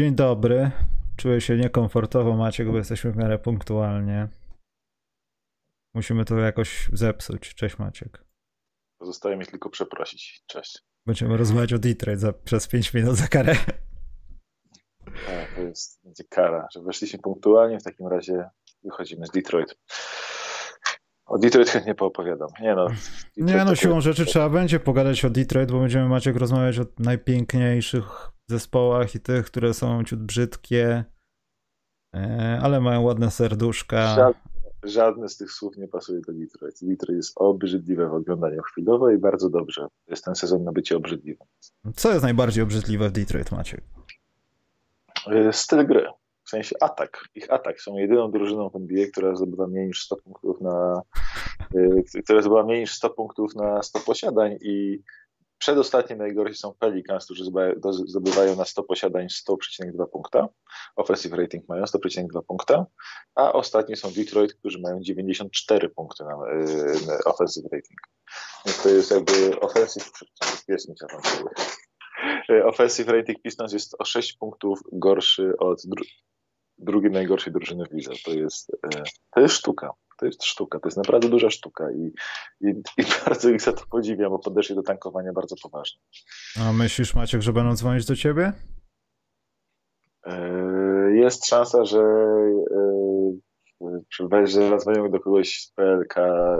Dzień dobry. Czuję się niekomfortowo, Maciek, bo jesteśmy w miarę punktualnie. Musimy to jakoś zepsuć. Cześć Maciek. Pozostaje mi tylko przeprosić. Cześć. Będziemy rozmawiać o Detroit za, przez 5 minut za karę. Tak, to jest, będzie kara, że weszliśmy punktualnie, w takim razie wychodzimy z Detroit. O Detroit chętnie poopowiadam. Nie no, nie no, siłą rzeczy trzeba będzie pogadać o Detroit, bo będziemy Maciek rozmawiać o najpiękniejszych zespołach i tych, które są ciut brzydkie, e, ale mają ładne serduszka. Żadne, żadne z tych słów nie pasuje do Detroit. Detroit jest obrzydliwe w oglądaniu chwilowo i bardzo dobrze. Jest ten sezon na bycie obrzydliwym. Co jest najbardziej obrzydliwe w Detroit, Maciek? E, styl gry. W sensie atak. Ich atak. Są jedyną drużyną w NBA, która zdobyła mniej niż 100 punktów na e, która zdobyła mniej niż 100 punktów na 100 posiadań i Przedostatnie najgorsi są Pelicans, którzy zdobywają na 100 posiadań 100,2 punkta. Offensive rating mają 100,2 punkta, a ostatni są Detroit, którzy mają 94 punkty na, na offensive rating. Więc to jest jakby offensive, jest mi Offensive rating Pistons jest o 6 punktów gorszy od drugiej najgorszej drużyny w lidze. To jest, e, to jest sztuka to jest sztuka, to jest naprawdę duża sztuka i, i, i bardzo ich za to podziwiam, bo podeszli do tankowania bardzo poważnie. A myślisz, Maciek, że będą dzwonić do ciebie? E, jest szansa, że e, że zadzwonią do kogoś z PLK,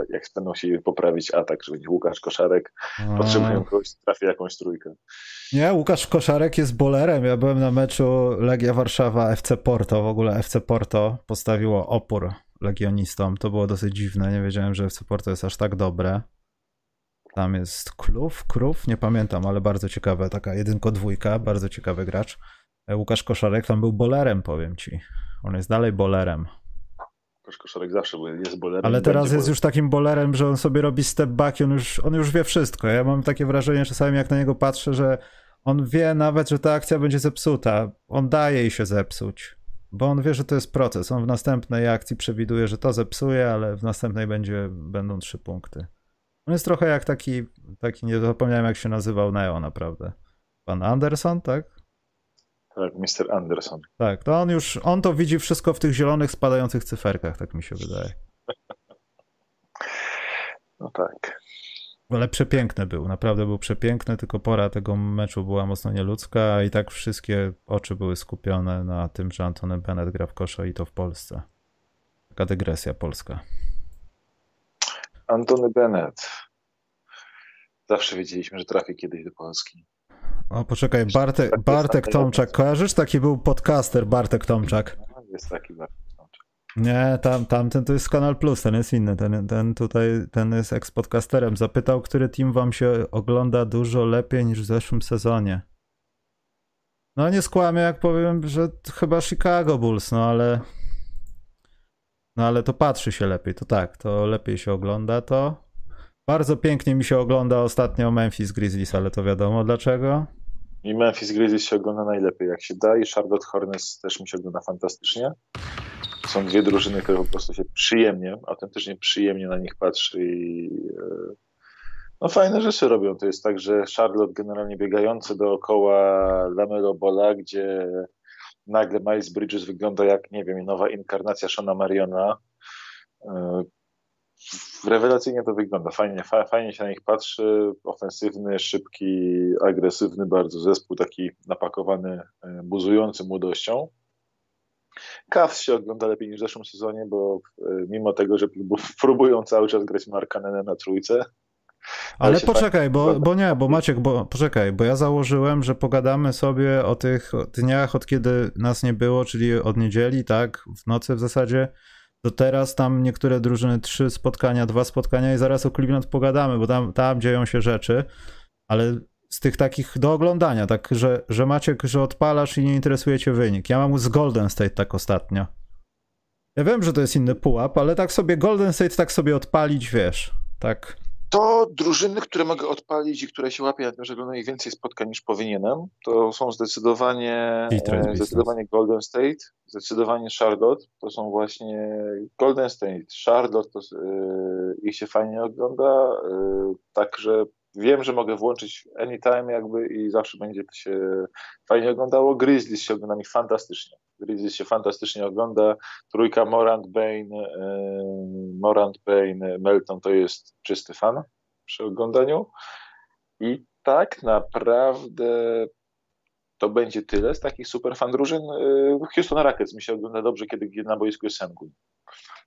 jak będą się poprawić atak, że będzie Łukasz Koszarek, A... potrzebują kogoś, trafi jakąś trójkę. Nie, Łukasz Koszarek jest bolerem. Ja byłem na meczu Legia Warszawa FC Porto, w ogóle FC Porto postawiło opór legionistom. To było dosyć dziwne. Nie wiedziałem, że FC Porto jest aż tak dobre. Tam jest Klów, Krów, nie pamiętam, ale bardzo ciekawe, taka jedynko dwójka, bardzo ciekawy gracz. E, Łukasz Koszarek tam był bolerem, powiem ci. On jest dalej bolerem. Łukasz Koszarek zawsze jest bolerem. Ale teraz jest bolerem. już takim bolerem, że on sobie robi step back i on już, on już wie wszystko. Ja mam takie wrażenie czasami, jak na niego patrzę, że on wie nawet, że ta akcja będzie zepsuta. On daje jej się zepsuć. Bo on wie, że to jest proces. On w następnej akcji przewiduje, że to zepsuje, ale w następnej będzie, będą trzy punkty. On jest trochę jak taki, taki nie zapomniałem jak się nazywał Neo naprawdę. Pan Anderson, tak? Tak, Mr. Anderson. Tak, to on już, on to widzi wszystko w tych zielonych, spadających cyferkach, tak mi się wydaje. No tak. Ale przepiękny był, naprawdę był przepiękny, tylko pora tego meczu była mocno nieludzka i tak wszystkie oczy były skupione na tym, że Antony Bennett gra w kosza i to w Polsce. Taka dygresja polska. Antony Bennett. Zawsze wiedzieliśmy, że trafi kiedyś do Polski. O, poczekaj, Bartek, Bartek Tomczak. Kojarzysz? Taki był podcaster Bartek Tomczak. No, jest taki Bartek. Nie, tam, tamten to jest Kanal Plus, ten jest inny. Ten, ten tutaj, ten jest ex-podcasterem. Zapytał, który team wam się ogląda dużo lepiej niż w zeszłym sezonie. No nie skłamię, jak powiem, że chyba Chicago Bulls, no ale... No ale to patrzy się lepiej, to tak, to lepiej się ogląda to. Bardzo pięknie mi się ogląda ostatnio Memphis Grizzlies, ale to wiadomo dlaczego. I Memphis Grizzlies się ogląda najlepiej jak się da i Charlotte Hornets też mi się ogląda fantastycznie są dwie drużyny, które po prostu się przyjemnie, autentycznie przyjemnie na nich patrzy i e, no fajne rzeczy robią. To jest tak, że Charlotte generalnie biegający dookoła Lamelo Bola, gdzie nagle Miles Bridges wygląda jak, nie wiem, nowa inkarnacja Shona Mariona. Rewelacyjnie to wygląda. Fajnie, fajnie się na nich patrzy. Ofensywny, szybki, agresywny bardzo zespół, taki napakowany, e, buzujący młodością. Cavs się ogląda lepiej niż w zeszłym sezonie, bo e, mimo tego, że próbują cały czas grać Markanenem na trójce. Ale, ale poczekaj, bo, bo nie, bo Maciek, bo poczekaj, bo ja założyłem, że pogadamy sobie o tych dniach, od kiedy nas nie było, czyli od niedzieli, tak, w nocy w zasadzie, do teraz tam niektóre drużyny trzy spotkania, dwa spotkania i zaraz o Cleveland pogadamy, bo tam, tam dzieją się rzeczy, ale z tych takich do oglądania, tak, że, że Maciek, że odpalasz i nie interesuje cię wynik. Ja mam z Golden State tak ostatnio. Ja wiem, że to jest inny pułap, ale tak sobie Golden State tak sobie odpalić, wiesz, tak. To drużyny, które mogę odpalić i które się łapią, że oglądają więcej spotkań niż powinienem, to są zdecydowanie, e, zdecydowanie Golden State, zdecydowanie Charlotte, to są właśnie Golden State, Charlotte, to, yy, ich się fajnie ogląda, yy, także wiem, że mogę włączyć anytime jakby i zawsze będzie to się fajnie oglądało. Grizzlies się ogląda mi fantastycznie. Grizzlies się fantastycznie ogląda. Trójka Morant, Bane, yy, Morant, Bane, Melton to jest czysty fan przy oglądaniu. I tak naprawdę to będzie tyle z takich super fan drużyn. Yy, Houston Rockets mi się ogląda dobrze, kiedy na boisku jest Sengun.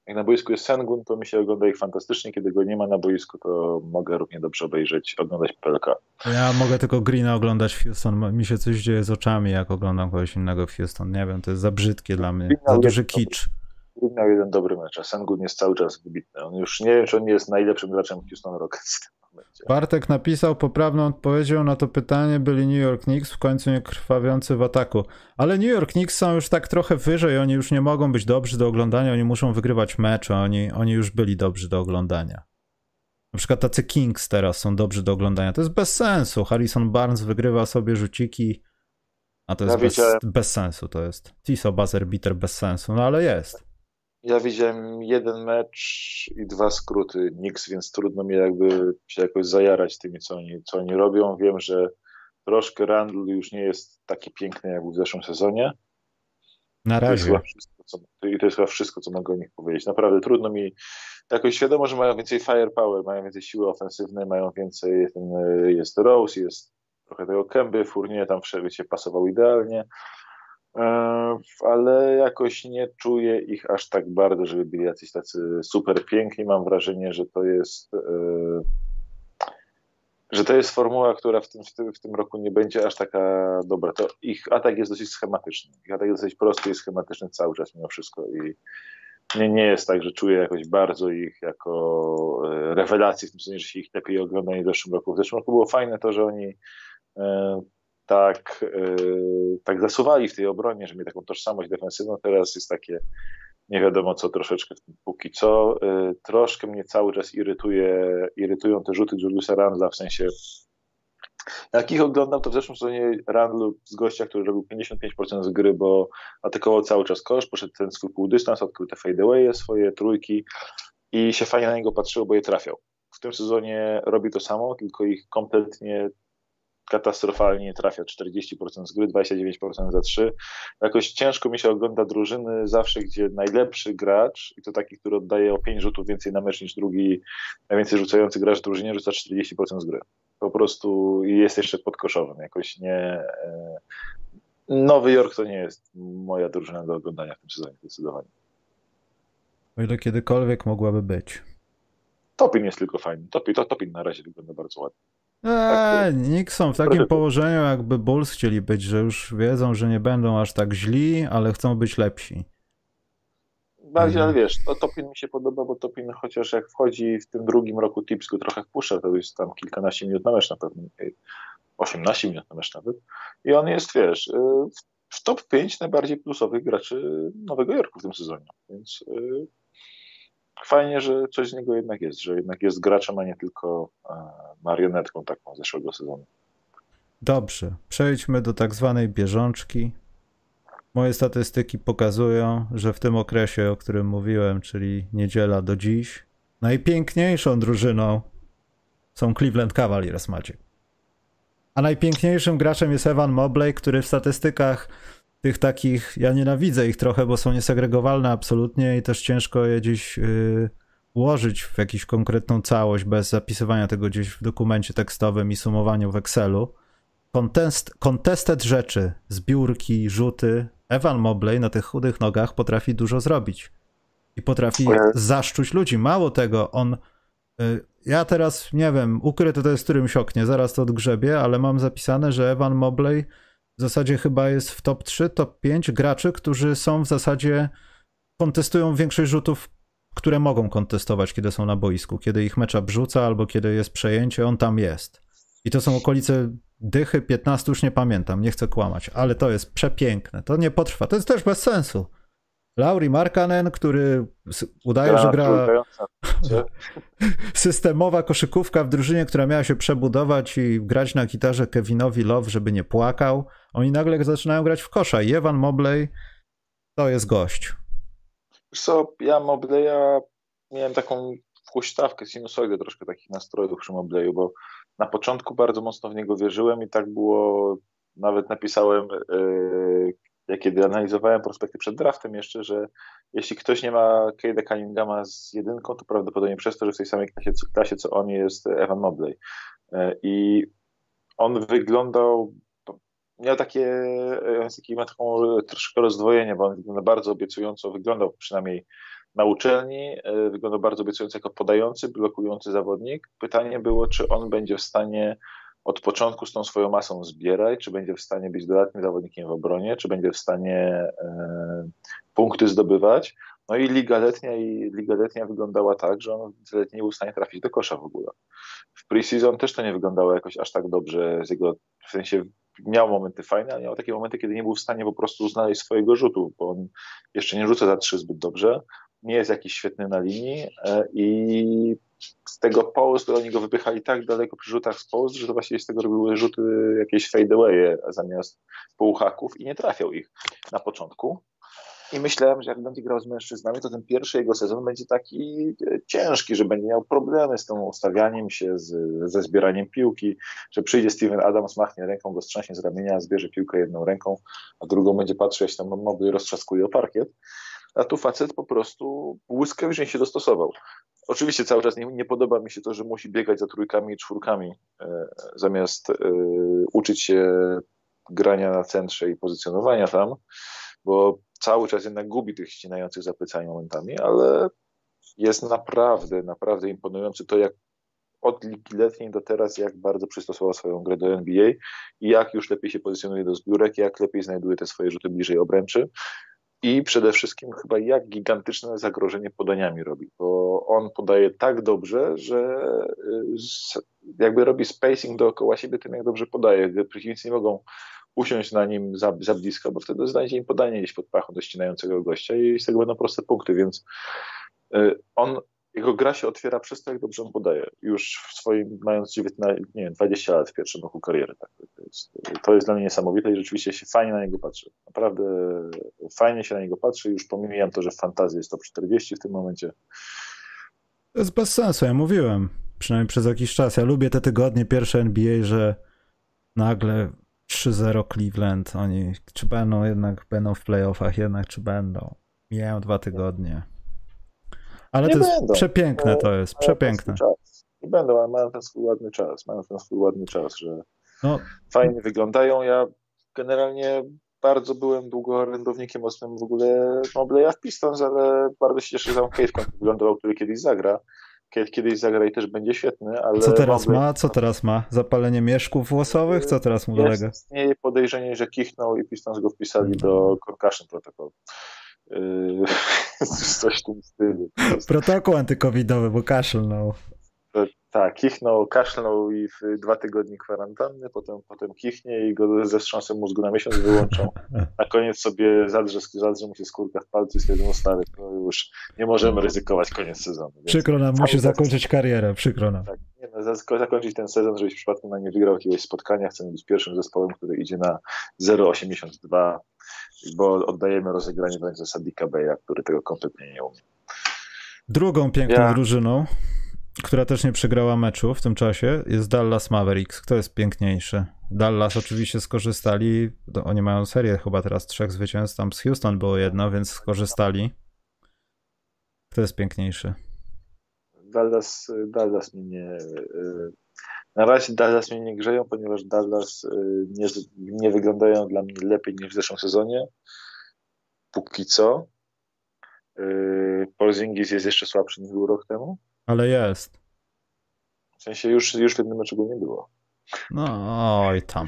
Jak na boisku jest Sengun, to mi się ogląda ich fantastycznie. Kiedy go nie ma na boisku, to mogę równie dobrze obejrzeć, oglądać PLK. Ja mogę tylko Greena oglądać w Houston. Mi się coś dzieje z oczami, jak oglądam kogoś innego w Houston. Nie wiem, to jest za brzydkie dla mnie. Za duży kicz. Green miał jeden dobry mecz, a Sengun jest cały czas wybitny. On już nie wiem, czy on nie jest najlepszym graczem Houston Rockets. Bartek napisał poprawną odpowiedzią na to pytanie byli New York Knicks, w końcu nie krwawiący w ataku. Ale New York Knicks są już tak trochę wyżej, oni już nie mogą być dobrzy do oglądania, oni muszą wygrywać mecze, oni, oni już byli dobrzy do oglądania. Na przykład tacy Kings teraz są dobrzy do oglądania. To jest bez sensu. Harrison Barnes wygrywa sobie rzuciki, a to jest ja bez, bez, sensu. To jest Tiso Buzzer Bitter bez sensu, no ale jest. Ja widziałem jeden mecz i dwa skróty Knicks, więc trudno mi jakby się jakoś zajarać tymi, co oni, co oni robią. Wiem, że troszkę Randall już nie jest taki piękny jak w zeszłym sezonie. Na razie. To wszystko, co, I to jest chyba wszystko, co mogę o nich powiedzieć. Naprawdę trudno mi, jakoś świadomo, że mają więcej firepower, mają więcej siły ofensywnej, mają więcej, ten, jest Rose, jest trochę tego Kęby, Fournier tam wszędzie się pasował idealnie. E, ale jakoś nie czuję ich aż tak bardzo, żeby byli jacyś tacy super piękni. Mam wrażenie, że to jest e, że to jest formuła, która w tym, w, tym, w tym roku nie będzie aż taka dobra. To ich atak jest dosyć schematyczny. Ich atak jest dosyć prosty i schematyczny cały czas mimo wszystko i nie, nie jest tak, że czuję jakoś bardzo ich jako e, rewelacji, w tym sensie, że się ich lepiej ogląda w zeszłym roku. W zeszłym roku było fajne to, że oni tak, yy, tak zasuwali w tej obronie, że mieli taką tożsamość defensywną, teraz jest takie nie wiadomo co troszeczkę póki co. Yy, troszkę mnie cały czas irytuje, irytują te rzuty Juliusa Randla, w sensie jak ich oglądam, to w zeszłym sezonie Randlu z gościa, który robił 55% z gry, bo atakował cały czas kosz, poszedł ten swój półdystans, odkrył te fadeaway, swoje trójki i się fajnie na niego patrzyło, bo je trafiał. W tym sezonie robi to samo, tylko ich kompletnie katastrofalnie trafia 40% z gry, 29% za 3. Jakoś ciężko mi się ogląda drużyny zawsze, gdzie najlepszy gracz, i to taki, który oddaje o 5 rzutów więcej na mecz niż drugi, najwięcej rzucający gracz w drużynie, rzuca 40% z gry. Po prostu jest jeszcze podkoszowym. Jakoś nie... E, Nowy Jork to nie jest moja drużyna do oglądania w tym sezonie, zdecydowanie. O ile kiedykolwiek mogłaby być. Topin jest tylko fajny. Topin, to, Topin na razie wygląda bardzo ładnie. Eee, Nick są w takim położeniu, jakby Bulls chcieli być, że już wiedzą, że nie będą aż tak źli, ale chcą być lepsi. Bardziej, ale wiesz, to Topin mi się podoba, bo Topin chociaż jak wchodzi w tym drugim roku Tipsku trochę wpuszcza, to jest tam kilkanaście minut na mecz na pewno, 18 minut na mecz nawet. I on jest, wiesz, y, w top 5 najbardziej plusowych graczy Nowego Jorku w tym sezonie. Więc fajnie, że coś z niego jednak jest, że jednak jest graczem, a nie tylko e, marionetką taką zeszłego sezonu. Dobrze, przejdźmy do tak zwanej bieżączki. Moje statystyki pokazują, że w tym okresie, o którym mówiłem, czyli niedziela do dziś, najpiękniejszą drużyną są Cleveland Cavaliers, Maciek. A najpiękniejszym graczem jest Evan Mobley, który w statystykach tych takich, ja nienawidzę ich trochę, bo są niesegregowalne absolutnie i też ciężko je gdzieś yy, ułożyć w jakąś konkretną całość bez zapisywania tego gdzieś w dokumencie tekstowym i sumowaniu w Excelu. Contest, contested rzeczy, zbiórki, rzuty. Evan Mobley na tych chudych nogach potrafi dużo zrobić. I potrafi zaszczuć ludzi. Mało tego, on. Yy, ja teraz nie wiem, ukryty to jest w którymś oknie, zaraz to odgrzebie, ale mam zapisane, że Evan Mobley w zasadzie chyba jest w top 3, top 5 graczy, którzy są w zasadzie, kontestują większość rzutów, które mogą kontestować, kiedy są na boisku. Kiedy ich mecza brzuca albo kiedy jest przejęcie, on tam jest. I to są okolice dychy 15, już nie pamiętam, nie chcę kłamać, ale to jest przepiękne. To nie potrwa, to jest też bez sensu. Lauri Markanen, który udaje, że gra systemowa koszykówka w drużynie, która miała się przebudować i grać na gitarze Kevinowi Love, żeby nie płakał. Oni nagle zaczynają grać w kosza i Evan Mobley to jest gość. Co, ja Mobleya miałem taką huśtawkę, sinusoidę troszkę takich nastrojów przy Mobleyu, bo na początku bardzo mocno w niego wierzyłem i tak było, nawet napisałem, jak kiedy analizowałem prospekty przed draftem jeszcze, że jeśli ktoś nie ma Cade'a Cunninghama z jedynką, to prawdopodobnie przez to, że w tej samej klasie, klasie co on jest Evan Mobley. I on wyglądał miał takie, taki, ma taką troszkę rozdwojenie, bo on wygląda bardzo obiecująco, wyglądał przynajmniej na uczelni, e, wyglądał bardzo obiecująco jako podający, blokujący zawodnik. Pytanie było, czy on będzie w stanie od początku z tą swoją masą zbierać, czy będzie w stanie być dodatnim zawodnikiem w obronie, czy będzie w stanie e, punkty zdobywać. No i Liga Letnia i Liga Letnia wyglądała tak, że on nie był w stanie trafić do kosza w ogóle. W preseason też to nie wyglądało jakoś aż tak dobrze z jego, w sensie miał momenty fajne, ale miał takie momenty, kiedy nie był w stanie po prostu znaleźć swojego rzutu, bo on jeszcze nie rzuca za trzy zbyt dobrze, nie jest jakiś świetny na linii e, i z tego post oni go wypychali tak daleko przy rzutach z post, że to właściwie z tego robiły rzuty jakieś fadeaway zamiast półhaków i nie trafiał ich na początku. I myślałem, że jak będzie grał z mężczyznami, to ten pierwszy jego sezon będzie taki e, ciężki, że będzie miał problemy z tym ustawianiem się, z, ze zbieraniem piłki, że przyjdzie Steven Adams, machnie ręką, go strzęśnie z ramienia, zbierze piłkę jedną ręką, a drugą będzie patrzył, jak tam moby roztrzaskuje o parkiet. A tu facet po prostu błyskawicznie się dostosował. Oczywiście cały czas nie, nie, podoba mi się to, że musi biegać za trójkami i czwórkami, e, zamiast e, uczyć się grania na centrze i pozycjonowania tam, bo cały czas jednak gubi tych ścinających za plecami momentami, ale jest naprawdę, naprawdę imponujący to, jak od ligi letniej do teraz, jak bardzo przystosował swoją grę do NBA i jak już lepiej się pozycjonuje do zbiórek, jak lepiej znajduje te swoje rzuty bliżej obręczy i przede wszystkim chyba jak gigantyczne zagrożenie podaniami robi, bo on podaje tak dobrze, że y, jakby robi spacing dookoła siebie tym, jak dobrze podaje. Gdy przeciwnicy nie mogą usiąść na nim za, za blisko, bo wtedy znajdzie im podanie gdzieś pod pachą do ścinającego gościa i z tego będą proste punkty, więc y, on, jego gra się otwiera przez to, jak dobrze on podaje. Już w swoim, mając 19, nie wiem, 20 lat w pierwszym roku kariery. Tak, to, jest, to jest dla mnie niesamowite i rzeczywiście się fajnie na niego patrzy. Naprawdę fajnie się na niego patrzy, już pomijam to, że w fantazji jest top 40 w tym momencie. To jest bez sensu, ja mówiłem, przynajmniej przez jakiś czas. Ja lubię te tygodnie pierwsze NBA, że nagle 3-0 Cleveland. Oni czy będą jednak będą w playoffach, jednak czy będą. Mijają dwa tygodnie. Ale nie to jest będą. przepiękne, no, to jest przepiękne. Nie będą, ale mają ten swój ładny czas. Mają ten swój ładny czas, że no. fajnie wyglądają. Ja generalnie bardzo byłem długo orędownikiem mocnym w ogóle Mobleya w Pistons, ale bardzo się cieszę, że tam Cave wyglądał, który kiedyś zagra kiedyś zagra i też będzie świetny, ale... Co teraz ma? Co teraz ma? Zapalenie mieszków włosowych? Co teraz mu dolega? Istnieje podejrzenie, że kichnął i Pistons go wpisali do concussion protocol. Yy, coś w tym stylu. Protokół antykowidowy, bo kaszlnął. Tak, kichnął, kaszlnął i w dwa tygodnie kwarantanny, potem, potem kichnie i go ze wstrząsem mózgu na miesiąc wyłączą. Na koniec sobie zadrze, zadrze mu się skórka w palcu i stwierdzą, no stary, no już nie możemy ryzykować koniec sezonu. Przykro nam, musi zakończyć karierę, przykro nam. Tak, nie, no, zakończyć ten sezon, żebyś w przypadku na nie wygrał jakiegoś spotkania. Chcemy być pierwszym zespołem, który idzie na 0,82, bo oddajemy rozegranie w ręce Sadika Beya, który tego kompletnie nie umie. Drugą piękną ja... drużyną która też nie przegrała meczu w tym czasie, jest Dallas Mavericks. Kto jest piękniejszy? Dallas oczywiście skorzystali, oni mają serię chyba teraz trzech zwycięstw, tam z Houston było jedno, więc skorzystali. Kto jest piękniejszy? Dallas, Dallas mnie nie... Na razie Dallas mnie nie grzeją, ponieważ Dallas nie, nie wyglądają dla mnie lepiej niż w zeszłym sezonie. Póki co. Porzingis jest jeszcze słabszy niż był rok temu. Ale jest. W sensie już, już w jednym meczu go nie było. No oj tam.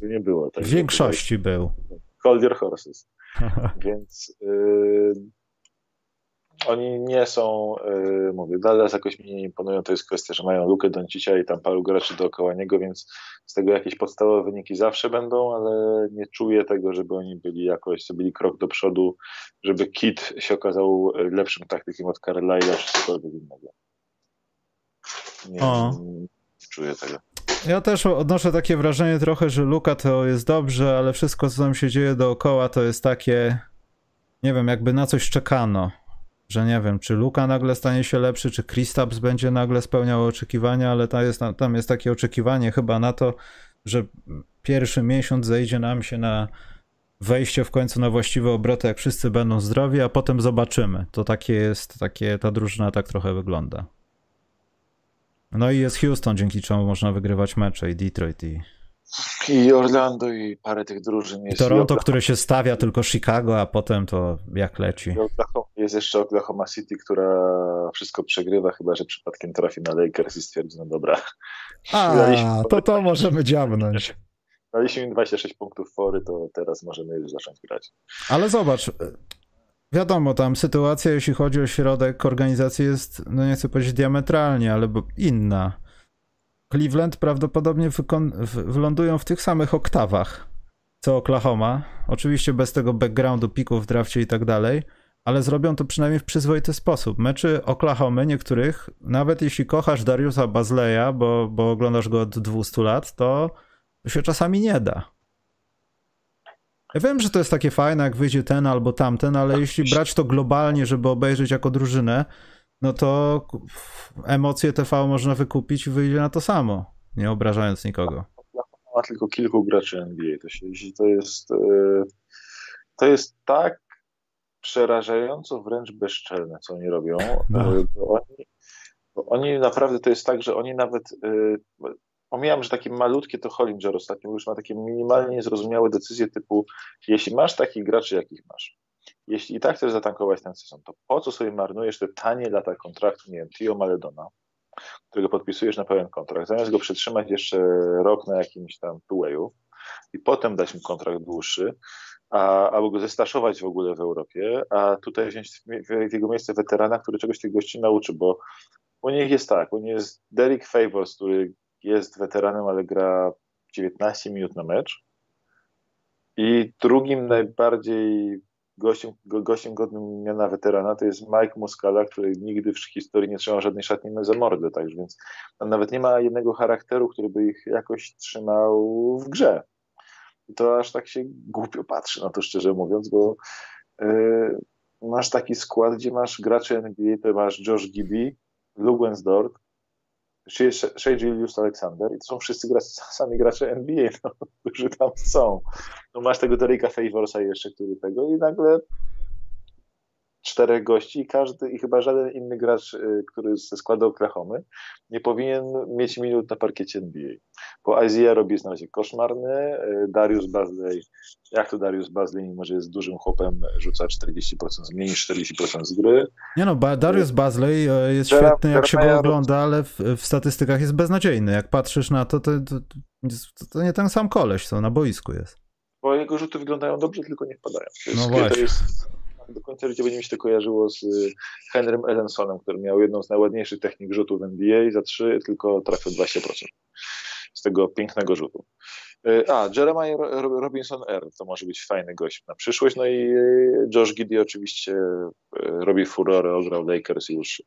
Go nie było. Tak w większości był. Hold your horses. Więc y, oni nie są, yy, mówię, Dallas jakoś mi nie imponują, to jest kwestia, że mają Lukę Doncicia i tam paru graczy dookoła niego, więc z tego jakieś podstawowe wyniki zawsze będą, ale nie czuję tego, żeby oni byli jakoś, zrobili krok do przodu, żeby Kit się okazał lepszym taktykiem od Carlisle'a czy cokolwiek innego. Nie, nie czuję tego. Ja też odnoszę takie wrażenie trochę, że Luka to jest dobrze, ale wszystko, co tam się dzieje dookoła, to jest takie, nie wiem, jakby na coś czekano. Że nie wiem, czy Luka nagle stanie się lepszy, czy Kristaps będzie nagle spełniał oczekiwania, ale tam jest, tam jest takie oczekiwanie chyba na to, że pierwszy miesiąc zejdzie nam się na wejście w końcu na właściwe obroty, jak wszyscy będą zdrowi, a potem zobaczymy. To takie jest, takie, ta drużyna tak trochę wygląda. No i jest Houston, dzięki czemu można wygrywać mecze i Detroit i... I Orlando i parę tych drużyn jest. I Toronto, które się stawia tylko Chicago, a potem to jak leci. Jest jeszcze Oklahoma City, która wszystko przegrywa, chyba że przypadkiem trafi na Lakers i stwierdzi, no dobra. A, to to możemy dziabnąć. Daliśmy im 26 punktów fory, to teraz możemy już zacząć grać. Ale zobacz, wiadomo, tam sytuacja, jeśli chodzi o środek organizacji jest, no nie chcę powiedzieć diametralnie, ale inna. Cleveland prawdopodobnie wylądują w tych samych oktawach co Oklahoma. Oczywiście bez tego backgroundu, pików w drafcie i tak dalej, ale zrobią to przynajmniej w przyzwoity sposób. Meczy Oklahomy niektórych, nawet jeśli kochasz Dariusa Bazleya, bo, bo oglądasz go od 200 lat, to się czasami nie da. Ja wiem, że to jest takie fajne, jak wyjdzie ten albo tamten, ale jeśli brać to globalnie, żeby obejrzeć jako drużynę, no to emocje TV można wykupić i wyjdzie na to samo, nie obrażając nikogo. Ma tylko kilku graczy NBA. To, się, to, jest, e, to jest tak przerażająco wręcz bezczelne, co oni robią. No. Bo oni, bo oni naprawdę to jest tak, że oni nawet e, Pomijam, że takie malutkie to Hollinger ostatnio już ma takie minimalnie zrozumiałe decyzje typu jeśli masz takich graczy, jakich masz, jeśli i tak chcesz zatankować ten sezon, to po co sobie marnujesz te tanie lata kontraktu, nie wiem, Tio Maledona, którego podpisujesz na pełen kontrakt, zamiast go przetrzymać jeszcze rok na jakimś tam two i potem dać mu kontrakt dłuższy, a, albo go zestaszować w ogóle w Europie, a tutaj wziąć w jego miejsce weterana, który czegoś tych gości nauczy, bo u nich jest tak, u nich jest Derek Favors, który jest weteranem, ale gra 19 minut na mecz. I drugim najbardziej gościem, gościem godnym miana weterana to jest Mike Muscala, który nigdy w historii nie trzymał żadnej szatni za mordę, także więc nawet nie ma jednego charakteru, który by ich jakoś trzymał w grze. To aż tak się głupio patrzy na to, szczerze mówiąc, bo yy, masz taki skład, gdzie masz graczy NBA, to masz Josh Gibby, Lugensdort, Shea Julius Alexander i to są wszyscy gracze, sami gracze NBA, no, którzy tam są. No masz tego Derricka Favorsa jeszcze, który tego i nagle czterech gości i każdy, i chyba żaden inny gracz, y, który ze składu Oklahomy nie powinien mieć minut na parkiecie NBA. Bo Isaiah robi na razie koszmarny, y, Darius Bazley, jak to Darius Bazley, mimo że jest dużym chłopem, rzuca 40%, mniej niż 40% z gry. Nie no, Darius Bazley e, jest świetny, jak się go ogląda, ale w, w, statystykach jest beznadziejny. Jak patrzysz na to, to, to, to nie ten sam koleś, co na boisku jest. Bo jego rzuty wyglądają dobrze, tylko nie wpadają. no właśnie. To jest, do końca życia będzie mi się to kojarzyło z y, Henrym Ellensonem, który miał jedną z najładniejszych technik rzutów w NBA, za trzy tylko trafił 20% z tego pięknego rzutu. Y, a, Jeremiah Robinson R. to może być fajny gość na przyszłość. No i y, Josh Giddy oczywiście robi furorę, ograł Lakers już.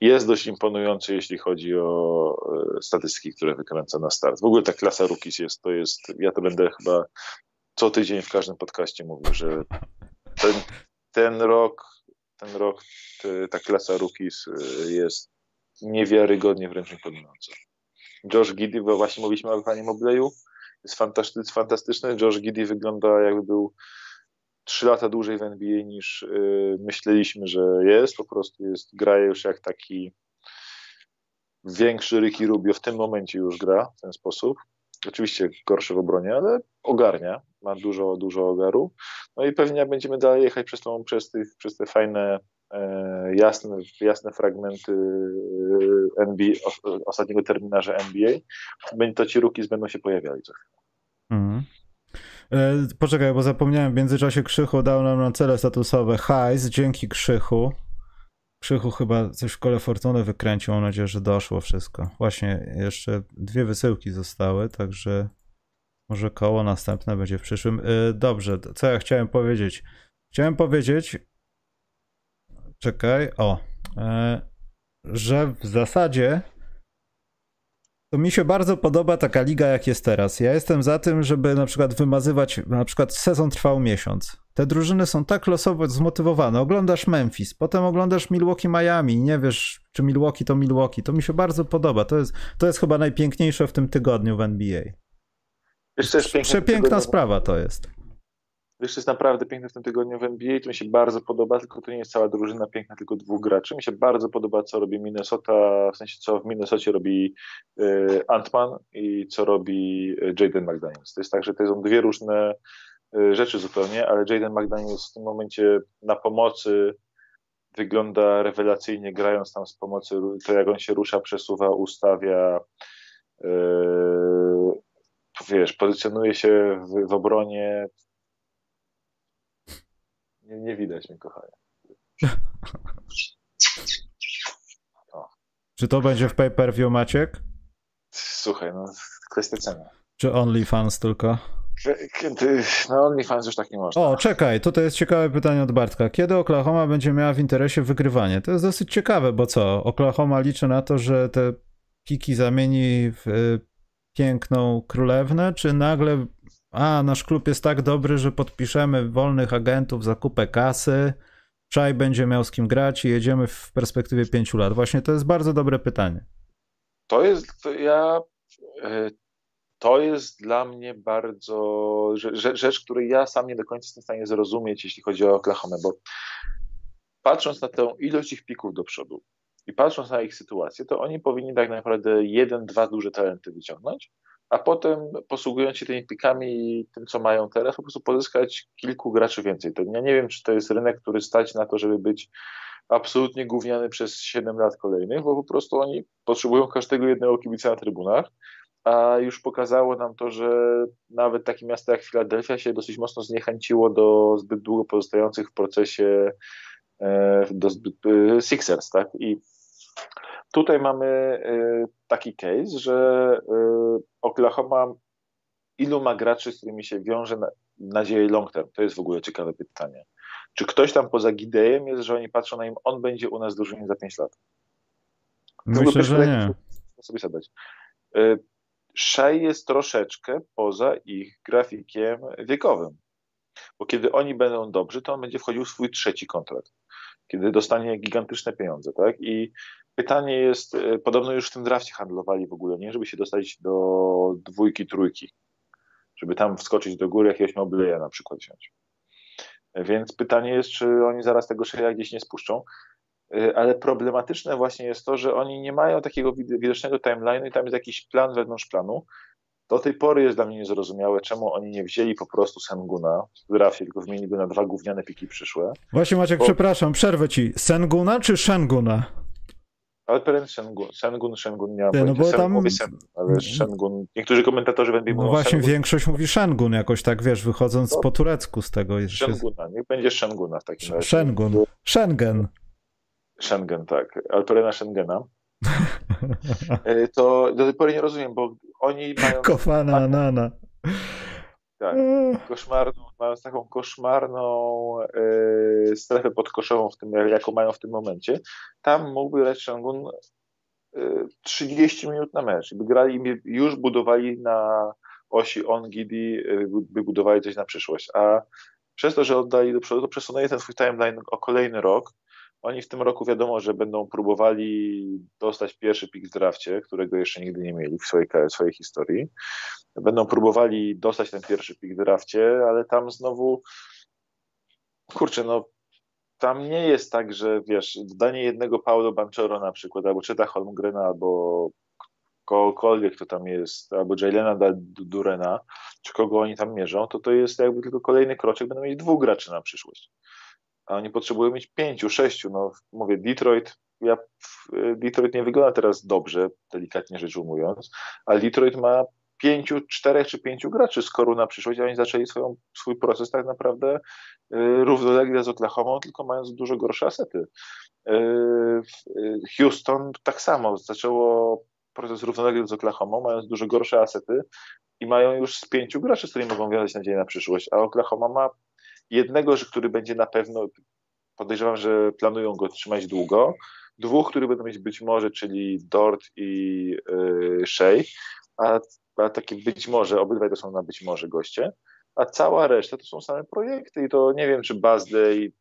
Jest dość imponujący, jeśli chodzi o statystyki, które wykręca na start. W ogóle ta klasa rookies jest, to jest, ja to będę chyba co tydzień w każdym podcaście mówił, że ten, ten rok, ten rok, ta klasa rookies y, jest niewiarygodnie wręcz imponująca. Josh Giddy, bo właśnie mówiliśmy o panie Mobleju, jest fantastyczny, fantastyczny. Josh Giddy wygląda jakby był trzy lata dłużej w NBA niż yy, myśleliśmy, że jest. Po prostu jest, gra już jak taki większy Ricky Rubio w tym momencie już gra w ten sposób. Oczywiście gorszy w obronie, ale ogarnia, ma dużo, dużo ogaru. No i pewnie będziemy dalej jechać przez, tą, przez, tych, przez te fajne, e, jasne, jasne fragmenty e, NBA, ostatniego terminarza NBA, to ci ruki będą się pojawiali co chwilę. Mhm. E, poczekaj, bo zapomniałem, w międzyczasie Krzychu dał nam na cele statusowe hajs, dzięki Krzychu. Krzychu chyba coś w kole fortuny wykręcił, mam nadzieję, że doszło wszystko. Właśnie, jeszcze dwie wysyłki zostały, także może koło następne będzie w przyszłym. Y, dobrze, co ja chciałem powiedzieć? Chciałem powiedzieć, czekaj, o, e, że w zasadzie to mi się bardzo podoba taka liga, jak jest teraz. Ja jestem za tym, żeby na przykład wymazywać, na przykład sezon trwał miesiąc te drużyny są tak losowo zmotywowane. Oglądasz Memphis, potem oglądasz Milwaukee Miami, nie wiesz, czy Milwaukee to Milwaukee. To mi się bardzo podoba. To jest, to jest chyba najpiękniejsze w tym tygodniu w NBA. Przepiękna sprawa to jest. Wiesz, jest naprawdę piękne w tym tygodniu w NBA, to mi się bardzo podoba, tylko to nie jest cała drużyna piękna, tylko dwóch graczy. Mi się bardzo podoba, co robi Minnesota, w sensie co w Minnesocie robi y, Antman i co robi y, Jaden McDaniels. To jest tak, że to są dwie różne y, rzeczy zupełnie, ale Jaden McDaniels w tym momencie na pomocy wygląda rewelacyjnie, grając tam z pomocy, to jak on się rusza, przesuwa, ustawia, wiesz, pozycjonuje się w, w obronie, nie, nie widać mnie, kochanie. Czy to będzie w pay-per-view, Maciek? Słuchaj, no kwestia ceny. Czy OnlyFans tylko? Kiedy, no OnlyFans już tak nie można. O, czekaj, tutaj jest ciekawe pytanie od Bartka. Kiedy Oklahoma będzie miała w interesie wygrywanie? To jest dosyć ciekawe, bo co? Oklahoma liczy na to, że te piki zamieni w y, piękną królewnę, czy nagle a nasz klub jest tak dobry, że podpiszemy wolnych agentów za kupę kasy, Czaj będzie miał z kim grać i jedziemy w perspektywie pięciu lat. Właśnie to jest bardzo dobre pytanie. To jest, to ja, e, to jest dla mnie bardzo rzecz, rzecz, której ja sam nie do końca jestem w stanie zrozumieć, jeśli chodzi o Oklahoma, bo patrząc na tę ilość ich pików do przodu i patrząc na ich sytuację, to oni powinni tak naprawdę jeden, dwa duże talenty wyciągnąć, a potem posługując się tymi pikami i tym, co mają teraz, po prostu pozyskać kilku graczy więcej. To ja nie wiem, czy to jest rynek, który stać na to, żeby być absolutnie gówniany przez 7 lat kolejnych, bo po prostu oni potrzebują każdego jednego kibica na trybunach, a już pokazało nam to, że nawet takie miasto jak Filadelfia się dosyć mocno zniechęciło do zbyt długo pozostających w procesie e, do zbyt, e, Sixers, tak? I Tutaj mamy y, taki case, że y, Oklahoma ilu ma graczy, z którymi się wiąże nadzieję long term? To jest w ogóle ciekawe pytanie. Czy ktoś tam poza Gidejem jest, że oni patrzą na nim, on będzie u nas drużynie za 5 lat? Myślę, że nie. Sobie zadać. Y, Shea jest troszeczkę poza ich grafikiem wiekowym. Bo kiedy oni będą dobrzy, to on będzie wchodził w swój trzeci kontrakt. Kiedy dostanie gigantyczne pieniądze, tak? I Pytanie jest, e, podobno już w tym drafcie handlowali w ogóle, nie? Żeby się dostać do dwójki, trójki. Żeby tam wskoczyć do góry, jakiegoś Mobleya na przykład wziąć. Więc pytanie jest, czy oni zaraz tego Sheya gdzieś nie spuszczą. E, ale problematyczne właśnie jest to, że oni nie mają takiego widocznego timeline'u i tam jest jakiś plan wewnątrz planu. Do tej pory jest dla mnie niezrozumiałe, czemu oni nie wzięli po prostu Senguna w drafcie, tylko wymienili go na dwa gówniane piki przyszłe. Właśnie Maciek, Bo... przepraszam, przerwę ci. Senguna czy Shenguna? Ale pewien Shengun, Shengun, Shengun nie ma no bo tam... mówi Sen, ale Shengun, niektórzy komentatorzy będą no mówią No właśnie, Shengun. większość mówi Shengun jakoś tak, wiesz, wychodząc no, po turecku z tego. Jeszcze... Shenguna, niech będzie Shenguna w takim razie. Shengun, Schengen. Schengen, tak, Alperena Schengena. E, to do tej pory nie rozumiem, bo oni mają... Kofana Anana. Tak, mm. koszmarną, mając taką koszmarną y, strefę podkoszową, w tym, jaką mają w tym momencie, tam mógłby grać Shangun y, 30 minut na mecz. By grali, już budowali na osi on Gidi, y, by budowali coś na przyszłość. A przez to, że oddali do przodu, to przesunęli ten swój timeline o kolejny rok, oni w tym roku wiadomo, że będą próbowali dostać pierwszy pik w drafcie, którego jeszcze nigdy nie mieli w swojej, w swojej historii. Będą próbowali dostać ten pierwszy pik w drafcie, ale tam znowu, kurczę, no tam nie jest tak, że wiesz, danie jednego Paulo Banchero na przykład, albo Cheta Holmgrena, albo kogokolwiek, kto tam jest, albo Jaylena Durena, czy kogo oni tam mierzą, to to jest jakby tylko kolejny kroczek, będą mieć dwóch graczy na przyszłość a oni potrzebują mieć pięciu, sześciu. No, mówię, Detroit, ja, Detroit nie wygląda teraz dobrze, delikatnie rzecz ujmując, ale Detroit ma pięciu, czterech czy pięciu graczy z koru na przyszłość, a oni zaczęli swoją, swój proces tak naprawdę y, równolegle z Oklahoma, tylko mając dużo gorsze asety. Y, y, Houston tak samo zaczęło proces równolegle z Oklahoma, mając dużo gorsze asety i mają już z pięciu graczy, z którymi mogą wiązać nadzieję na przyszłość, a Oklahoma ma Jednego, który będzie na pewno, podejrzewam, że planują go trzymać długo. Dwóch, który będą mieć być może, czyli Dort i yy, Shea, a, a takie być może, obydwaj to są na być może goście. a cała reszta to są same projekty i to nie wiem, czy Bazday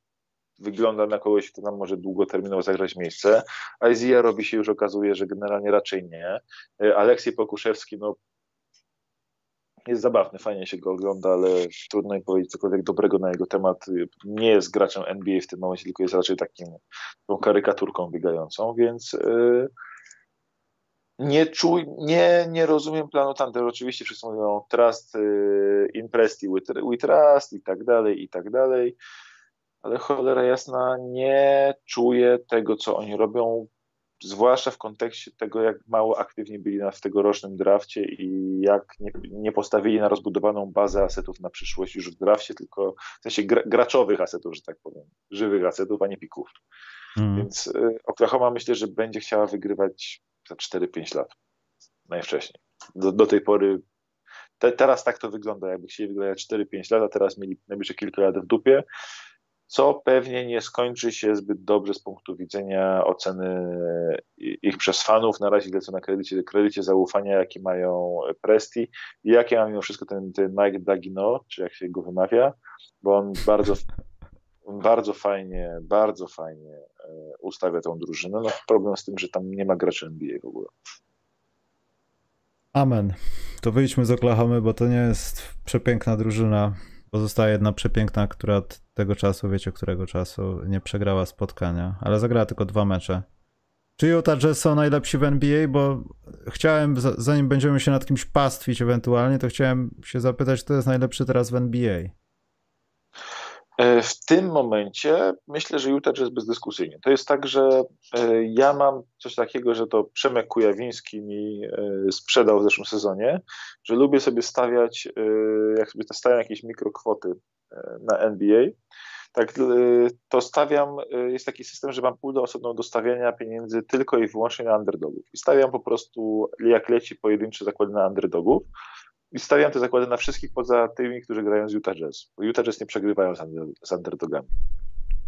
wygląda na kogoś, kto nam może długoterminowo zagrać miejsce. Izia robi się już, okazuje, że generalnie raczej nie. E, Aleksiej Pokuszewski, no jest zabawny, fajnie się go ogląda, ale trudno mi powiedzieć cokolwiek dobrego na jego temat. Nie jest graczem NBA w tym momencie, tylko jest raczej takim tą karykaturką biegającą, więc yy, nie, czuj, nie, nie rozumiem planu Thunder. Oczywiście wszyscy mówią trust, yy, impresti with, with trust i tak dalej, i tak dalej, ale cholera jasna, nie czuję tego, co oni robią zwłaszcza w kontekście tego, jak mało aktywni byli na, w tegorocznym drafcie i jak nie, nie, postawili na rozbudowaną bazę asetów na przyszłość już w drafcie, tylko w sensie gra, graczowych asetów, że tak powiem, żywych asetów, a nie pików. Mm. Więc y, Oklahoma myślę, że będzie chciała wygrywać za 4-5 lat najwcześniej. Do, do tej pory te, teraz tak to wygląda, jakby chcieli wygrać 4-5 lat, a teraz mieli najbliższe kilka lat w dupie co pewnie nie skończy się zbyt dobrze z punktu widzenia oceny ich przez fanów. Na razie lecą na kredycie, kredycie zaufania, jaki mają Presti i jakie ma mimo wszystko ten, ten Mike Dagino, czy jak się go wymawia, bo on bardzo, bardzo fajnie, bardzo fajnie e, ustawia tą drużynę. No, problem z tym, że tam nie ma graczy NBA w ogóle. Amen. To wyjdźmy z Oklahomy, bo to nie jest przepiękna drużyna. Pozostaje jedna przepiękna, która od tego czasu, wiecie którego czasu, nie przegrała spotkania, ale zagrała tylko dwa mecze. Czy Utah Jazz są najlepsi w NBA? Bo chciałem, zanim będziemy się nad kimś pastwić ewentualnie, to chciałem się zapytać, kto jest najlepszy teraz w NBA? E, w tym momencie myślę, że Utah Jazz bezdyskusyjnie. To jest tak, że e, ja mam coś takiego, że to Przemek Kujawiński mi e, sprzedał w zeszłym sezonie, że lubię sobie stawiać, jak sobie stawiam jakieś mikrokwoty na NBA, tak to stawiam, jest taki system, że mam pulę osobną do stawiania pieniędzy tylko i wyłącznie na underdogów. I stawiam po prostu, jak leci pojedyncze zakłady na underdogów, i stawiam te zakłady na wszystkich poza tymi, którzy grają z Utah Jazz. Bo Utah Jazz nie przegrywają z, under, z underdogami.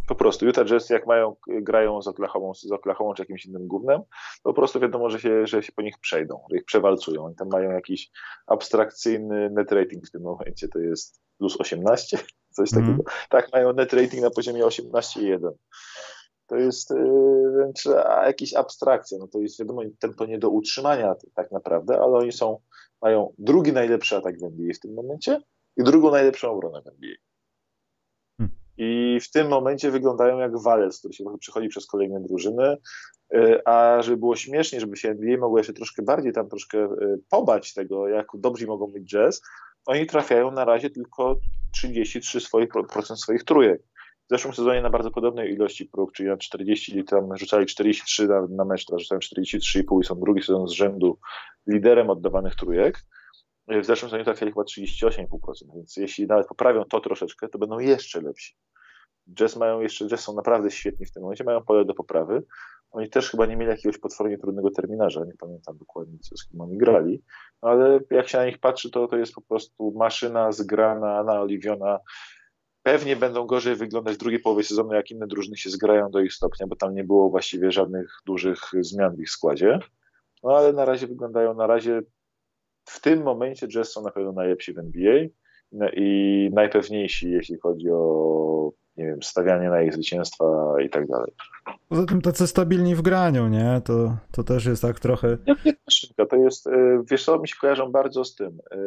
Po prostu Utah Jazz, jak mają, grają z Oklahoma, z Oklahoma czy jakimś innym głównym, po prostu wiadomo, że się, że się po nich przejdą, że ich przewalcują. Oni tam mają jakiś abstrakcyjny net rating w tym momencie, to jest plus 18, coś mm. takiego. Tak, mają net rating na poziomie 18,1. To jest yy, jakieś abstrakcja, no to jest wiadomo tempo nie do utrzymania tak naprawdę, ale oni są mają drugi najlepszy atak w NBA w tym momencie i drugą najlepszą obronę w NBA. Hmm. I w tym momencie wyglądają jak walec, który się przechodzi przez kolejne drużyny. Y, a żeby było śmiesznie, żeby się NBA mogło jeszcze troszkę bardziej tam troszkę y, pobać tego, jak dobrzy mogą być jazz, oni trafiają na razie tylko 33 swoich, procent swoich trójek. W zeszłym sezonie na bardzo podobnej ilości prób, czyli na 40, tam rzucali 43 na, na mecz, teraz rzucają 43,5 i są drugi sezon z rzędu liderem oddawanych trójek. W zeszłym sezonie trafiali chyba 38,5%, więc jeśli nawet poprawią to troszeczkę, to będą jeszcze lepsi. Jazz mają jeszcze, Jazz są naprawdę świetni w tym momencie, mają pole do poprawy. Oni też chyba nie mieli jakiegoś potwornie trudnego terminarza, nie pamiętam dokładnie, co, z kim oni grali, ale jak się na nich patrzy, to to jest po prostu maszyna zgrana, naoliwiona. Pewnie będą gorzej wyglądać w drugiej połowie sezonu, jak inne drużyny się zgrają do ich stopnia, bo tam nie było właściwie żadnych dużych zmian w ich składzie. No ale na razie wyglądają, na razie w tym momencie Jazz są na pewno najlepsi w NBA i najpewniejsi, jeśli chodzi o nie wiem, stawianie na ich zwycięstwa i tak dalej. Poza tym tacy stabilni w graniu, nie? To, to też jest tak trochę... Nie, nie, to jest, e, wiesz co, mi się kojarzą bardzo z tym, e,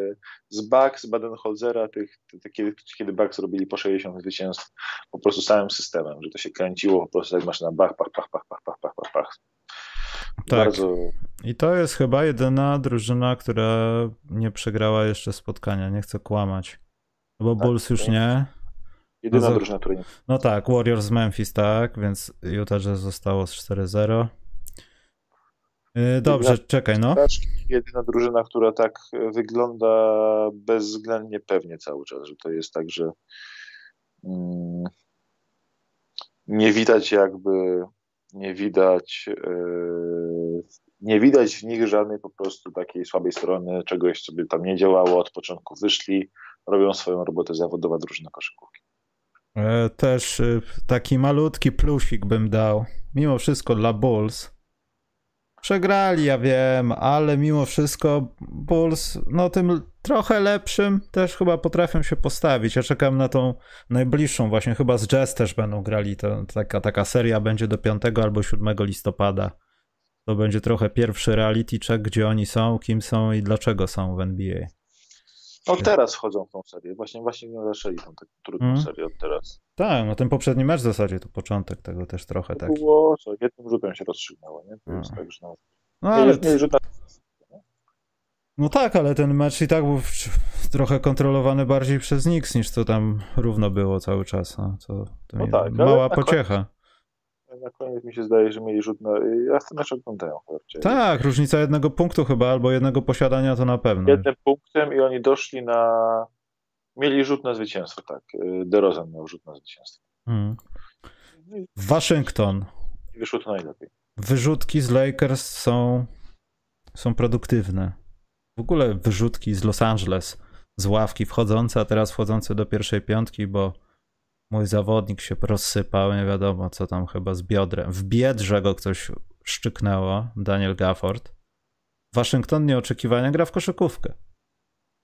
z Bucks, Baden-Holzera, tych, tych, kiedy, kiedy Bucks robili po 60 zwycięstw po prostu całym systemem, że to się kręciło po prostu jak maszyna bach, pach, pach, pach, pach, pach, pach, pach, pach. Tak. Bardzo... I to jest chyba jedyna drużyna, która nie przegrała jeszcze spotkania, nie chcę kłamać. Bo tak, Bulls już nie. Jedyna no, drużyna, która nie. No tak, Warriors z Memphis, tak, więc Utah Jazz zostało z 4-0. Yy, dobrze, jedyna, czekaj, no. Jedyna drużyna, która tak wygląda bezwzględnie pewnie cały czas, że to jest tak, że mm, nie widać jakby nie widać yy, nie widać w nich żadnej po prostu takiej słabej strony, czegoś, co by tam nie działało, od początku wyszli, robią swoją robotę zawodowa drużyna koszykówki. E, też y, taki malutki plusik bym dał, mimo wszystko dla Bulls. Przegrali, ja wiem, ale mimo wszystko Bulls, no tym trochę lepszym też chyba potrafią się postawić. Ja czekam na tą najbliższą, właśnie chyba z Jazz też będą grali. To, taka, taka seria będzie do 5 albo 7 listopada. To będzie trochę pierwszy reality check, gdzie oni są, kim są i dlaczego są w NBA. No teraz wchodzą w tą serię. Właśnie, właśnie nie zaczęli tą taką trudną mm. serię od teraz. Tak, no ten poprzedni mecz w zasadzie to początek tego też trochę tak. Było, co, jednym rzutem się rozstrzygnęło, nie? To no. jest tak, że no, no ale... nie, nie, no tak, ale ten mecz i tak był trochę kontrolowany bardziej przez Nix niż to tam równo było cały czas. No, to, to no tak, mała pociecha. Koniec, na koniec mi się zdaje, że mieli rzut na... Ja ten mecz oglądają. Tak, różnica jednego punktu chyba, albo jednego posiadania to na pewno. Jednym punktem i oni doszli na... Mieli rzut na zwycięstwo, tak. DeRozan miał rzut na zwycięstwo. Hmm. Waszyngton. Wyszło to najlepiej. Wyrzutki z Lakers są, są produktywne w ogóle wyrzutki z Los Angeles, z ławki wchodzące, a teraz wchodzące do pierwszej piątki, bo mój zawodnik się rozsypał, nie wiadomo co tam chyba z biodrem. W biedrze go ktoś szczyknęło, Daniel Gafford. Waszyngton nieoczekiwanie gra w koszykówkę.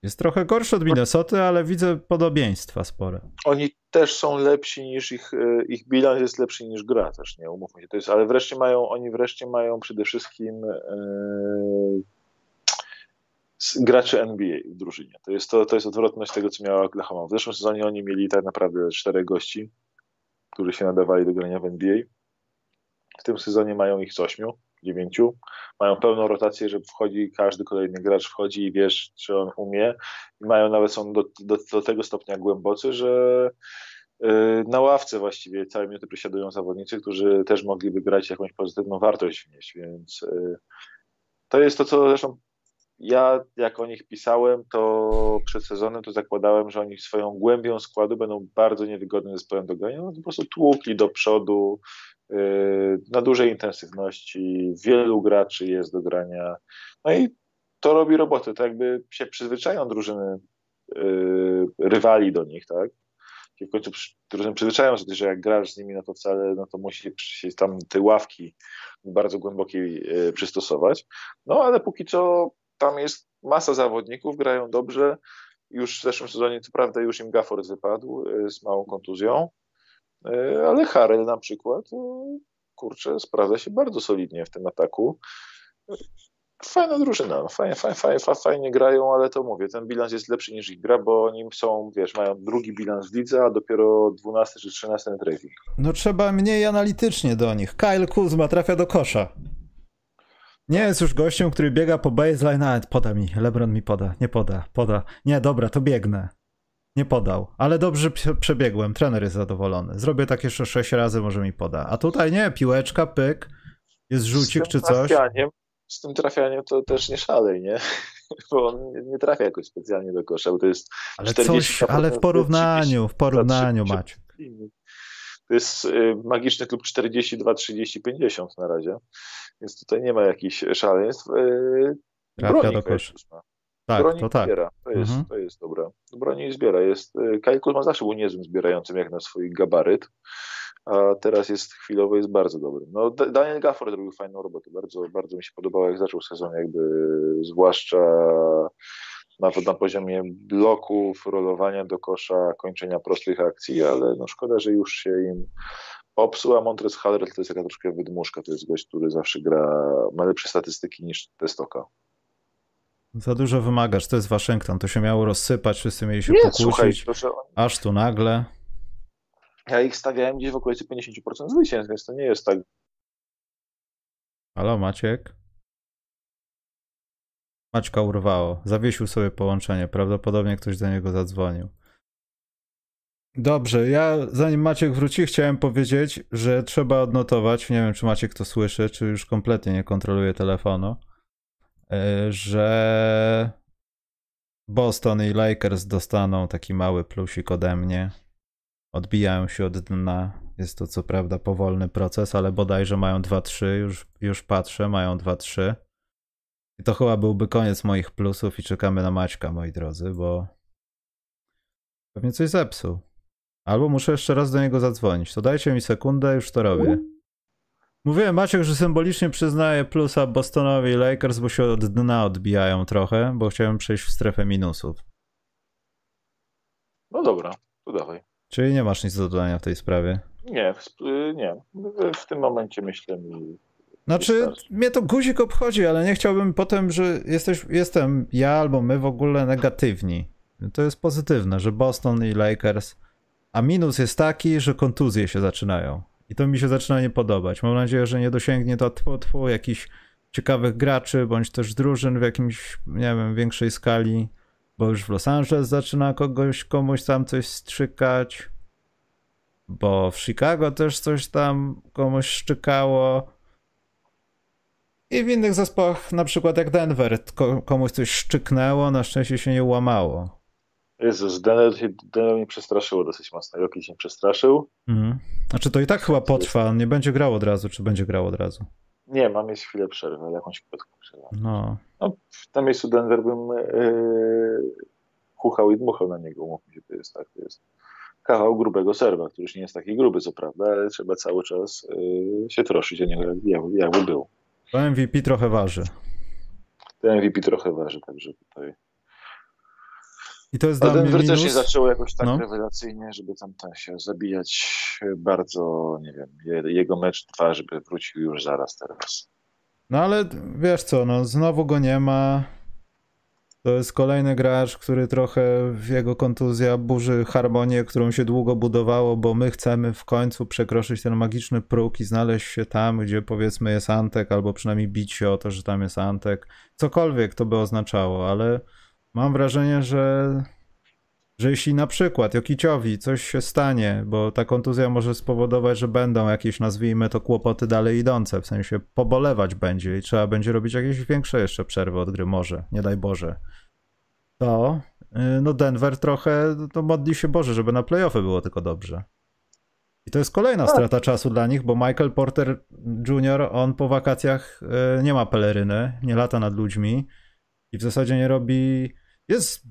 Jest trochę gorszy od Minnesoty, ale widzę podobieństwa spore. Oni też są lepsi niż ich, e, ich bilans jest lepszy niż gra też, nie umówmy się. To jest, ale wreszcie mają, oni wreszcie mają przede wszystkim yy, graczy NBA w drużynie. To jest, to, to jest odwrotność tego, co miała Oklahoma. W zeszłym sezonie oni mieli tak naprawdę czterech gości, którzy się nadawali do grania w NBA. W tym sezonie mają ich z ośmiu, dziewięciu. Mają pełną rotację, że wchodzi każdy kolejny gracz wchodzi i wiesz, czy on umie. I mają nawet są do, do, do tego stopnia głębocy, że yy, na ławce właściwie całe minuty przesiadują zawodnicy, którzy też mogliby grać jakąś pozytywną wartość wnieść, więc yy, to jest to, co zresztą ja jak o nich pisałem, to przed sezonem to zakładałem, że oni swoją głębią składu będą bardzo niewygodnym zespołem do grania. No, po prostu tłukli do przodu na dużej intensywności. Wielu graczy jest do grania. No i to robi robotę. To jakby się przyzwyczają drużyny yy, rywali do nich, tak? I w końcu drużyny przyzwyczają się, że jak grasz z nimi, no to wcale, no to musi się tam te ławki bardzo głębokiej yy, przystosować. No ale póki co tam jest masa zawodników, grają dobrze. Już w zeszłym sezonie, co prawda, już im Gafford wypadł z małą kontuzją, ale Harrell na przykład, e, kurczę, sprawdza się bardzo solidnie w tym ataku. Fajna drużyna, fajnie, fajnie, fajnie, fajnie grają, ale to mówię, ten bilans jest lepszy niż ich gra, bo oni są, wiesz, mają drugi bilans w lidze, a dopiero 12 czy 13 na. No trzeba mniej analitycznie do nich. Kyle Kuzma trafia do kosza. Nie jest już gościem, który biega po baseline, nawet poda mi, LeBron mi poda, nie poda, poda. Nie, dobra, to biegnę. Nie podał, ale dobrze przebiegłem, trener jest zadowolony. Zrobię tak jeszcze sześć razy, może mi poda. A tutaj nie, piłeczka, pyk, jest rzucik czy coś. Z tym trafianiem to też nie szalej, nie? Bo on nie trafia jakoś specjalnie do kosza, bo to jest Ale coś, ale w porównaniu, w porównaniu macie. To jest y, magiczny klub 42, 30, 50 na razie. Więc tutaj nie ma jakichś szaleństw. Y, Trafia do kosza. Tak, broni to tak. Zbiera. To jest, mhm. to jest dobre. Broni i zbiera. Jest, Kyle Kuzma zawsze był niezłym zbierającym jak na swój gabaryt, a teraz jest chwilowo jest bardzo dobry. No, Daniel Gafford robił fajną robotę. Bardzo, bardzo mi się podobało, jak zaczął sezon, jakby zwłaszcza nawet na poziomie bloków, rolowania do kosza, kończenia prostych akcji, ale no szkoda, że już się im popsuł, a Montres Harrell to jest jaka troszkę wydmuszka, to jest gość, który zawsze gra, ma lepsze statystyki niż Testoka. Za dużo wymagasz, to jest Waszyngton, to się miało rozsypać, wszyscy mieli się Nie, pokłócić, słuchaj, proszę, aż tu nagle. Ja ich stawiałem gdzieś w okolicy 50% zwycięstw, więc to nie jest tak. Halo Maciek? Maćka urwało. Zawiesił sobie połączenie. Prawdopodobnie ktoś do niego zadzwonił. Dobrze, ja zanim Maciek wróci, chciałem powiedzieć, że trzeba odnotować, nie wiem czy Maciek to słyszy, czy już kompletnie nie kontroluje telefonu, że Boston i Lakers dostaną taki mały plusik ode mnie. Odbijają się od dna. Jest to co prawda powolny proces, ale bodajże mają 2-3, już, już patrzę, mają 2-3. I to chyba byłby koniec moich plusów i czekamy na Maćka, moi drodzy, bo pewnie coś zepsuł. Albo muszę jeszcze raz do niego zadzwonić. To dajcie mi sekundę, już to robię. Mówiłem Maciek, że symbolicznie przyznaję plusa Bostonowi i Lakers, bo się od dna odbijają trochę, bo chciałem przejść w strefę minusów. No dobra, to dawaj. Czyli nie masz nic do dodania w tej sprawie? Nie, nie. W tym momencie myślę mi. Znaczy, mnie to guzik obchodzi, ale nie chciałbym potem, że jesteś, jestem ja albo my w ogóle negatywni. To jest pozytywne, że Boston i Lakers. A minus jest taki, że kontuzje się zaczynają. I to mi się zaczyna nie podobać. Mam nadzieję, że nie dosięgnie to tfu, tfu, jakichś ciekawych graczy, bądź też drużyn w jakimś, nie wiem, większej skali, bo już w Los Angeles zaczyna kogoś, komuś tam coś strzykać, bo w Chicago też coś tam komuś szczykało. I w innych zespołach, na przykład jak Denver, komuś coś szczyknęło, na szczęście się nie łamało. Jezus, Denver, Denver mnie przestraszyło dosyć mocno. Jokic się przestraszył. Mhm. Znaczy to i tak chyba potrwa, nie będzie grał od razu, czy będzie grał od razu? Nie, mam mieć chwilę przerwy, jakąś krótką przerwę. No. no w tym miejscu Denver bym yy, kuchał i dmuchał na niego, mówmy się, to jest tak, to jest kawał grubego serwa, który już nie jest taki gruby, co prawda, ale trzeba cały czas yy, się troszyć o niego, jak, jakby był. To MVP trochę waży. Ten MVP trochę waży, także tutaj i to jest dla Denver mnie też nie zaczęło jakoś tak no. rewelacyjnie, żeby tam, tam się zabijać bardzo, nie wiem, jego mecz trwa, żeby wrócił już zaraz teraz. No ale wiesz co, no znowu go nie ma. To jest kolejny gracz, który trochę w jego kontuzja burzy harmonię, którą się długo budowało, bo my chcemy w końcu przekroczyć ten magiczny próg i znaleźć się tam, gdzie powiedzmy jest Antek, albo przynajmniej bić się o to, że tam jest Antek. Cokolwiek to by oznaczało, ale mam wrażenie, że, że jeśli na przykład Jokiciowi coś się stanie, bo ta kontuzja może spowodować, że będą jakieś, nazwijmy to, kłopoty dalej idące, w sensie pobolewać będzie i trzeba będzie robić jakieś większe jeszcze przerwy od gry, może, nie daj Boże, to y, no Denver trochę, to modli się Boże, żeby na playoffy było tylko dobrze. I to jest kolejna tak. strata czasu dla nich, bo Michael Porter Jr., on po wakacjach y, nie ma peleryny, nie lata nad ludźmi i w zasadzie nie robi jest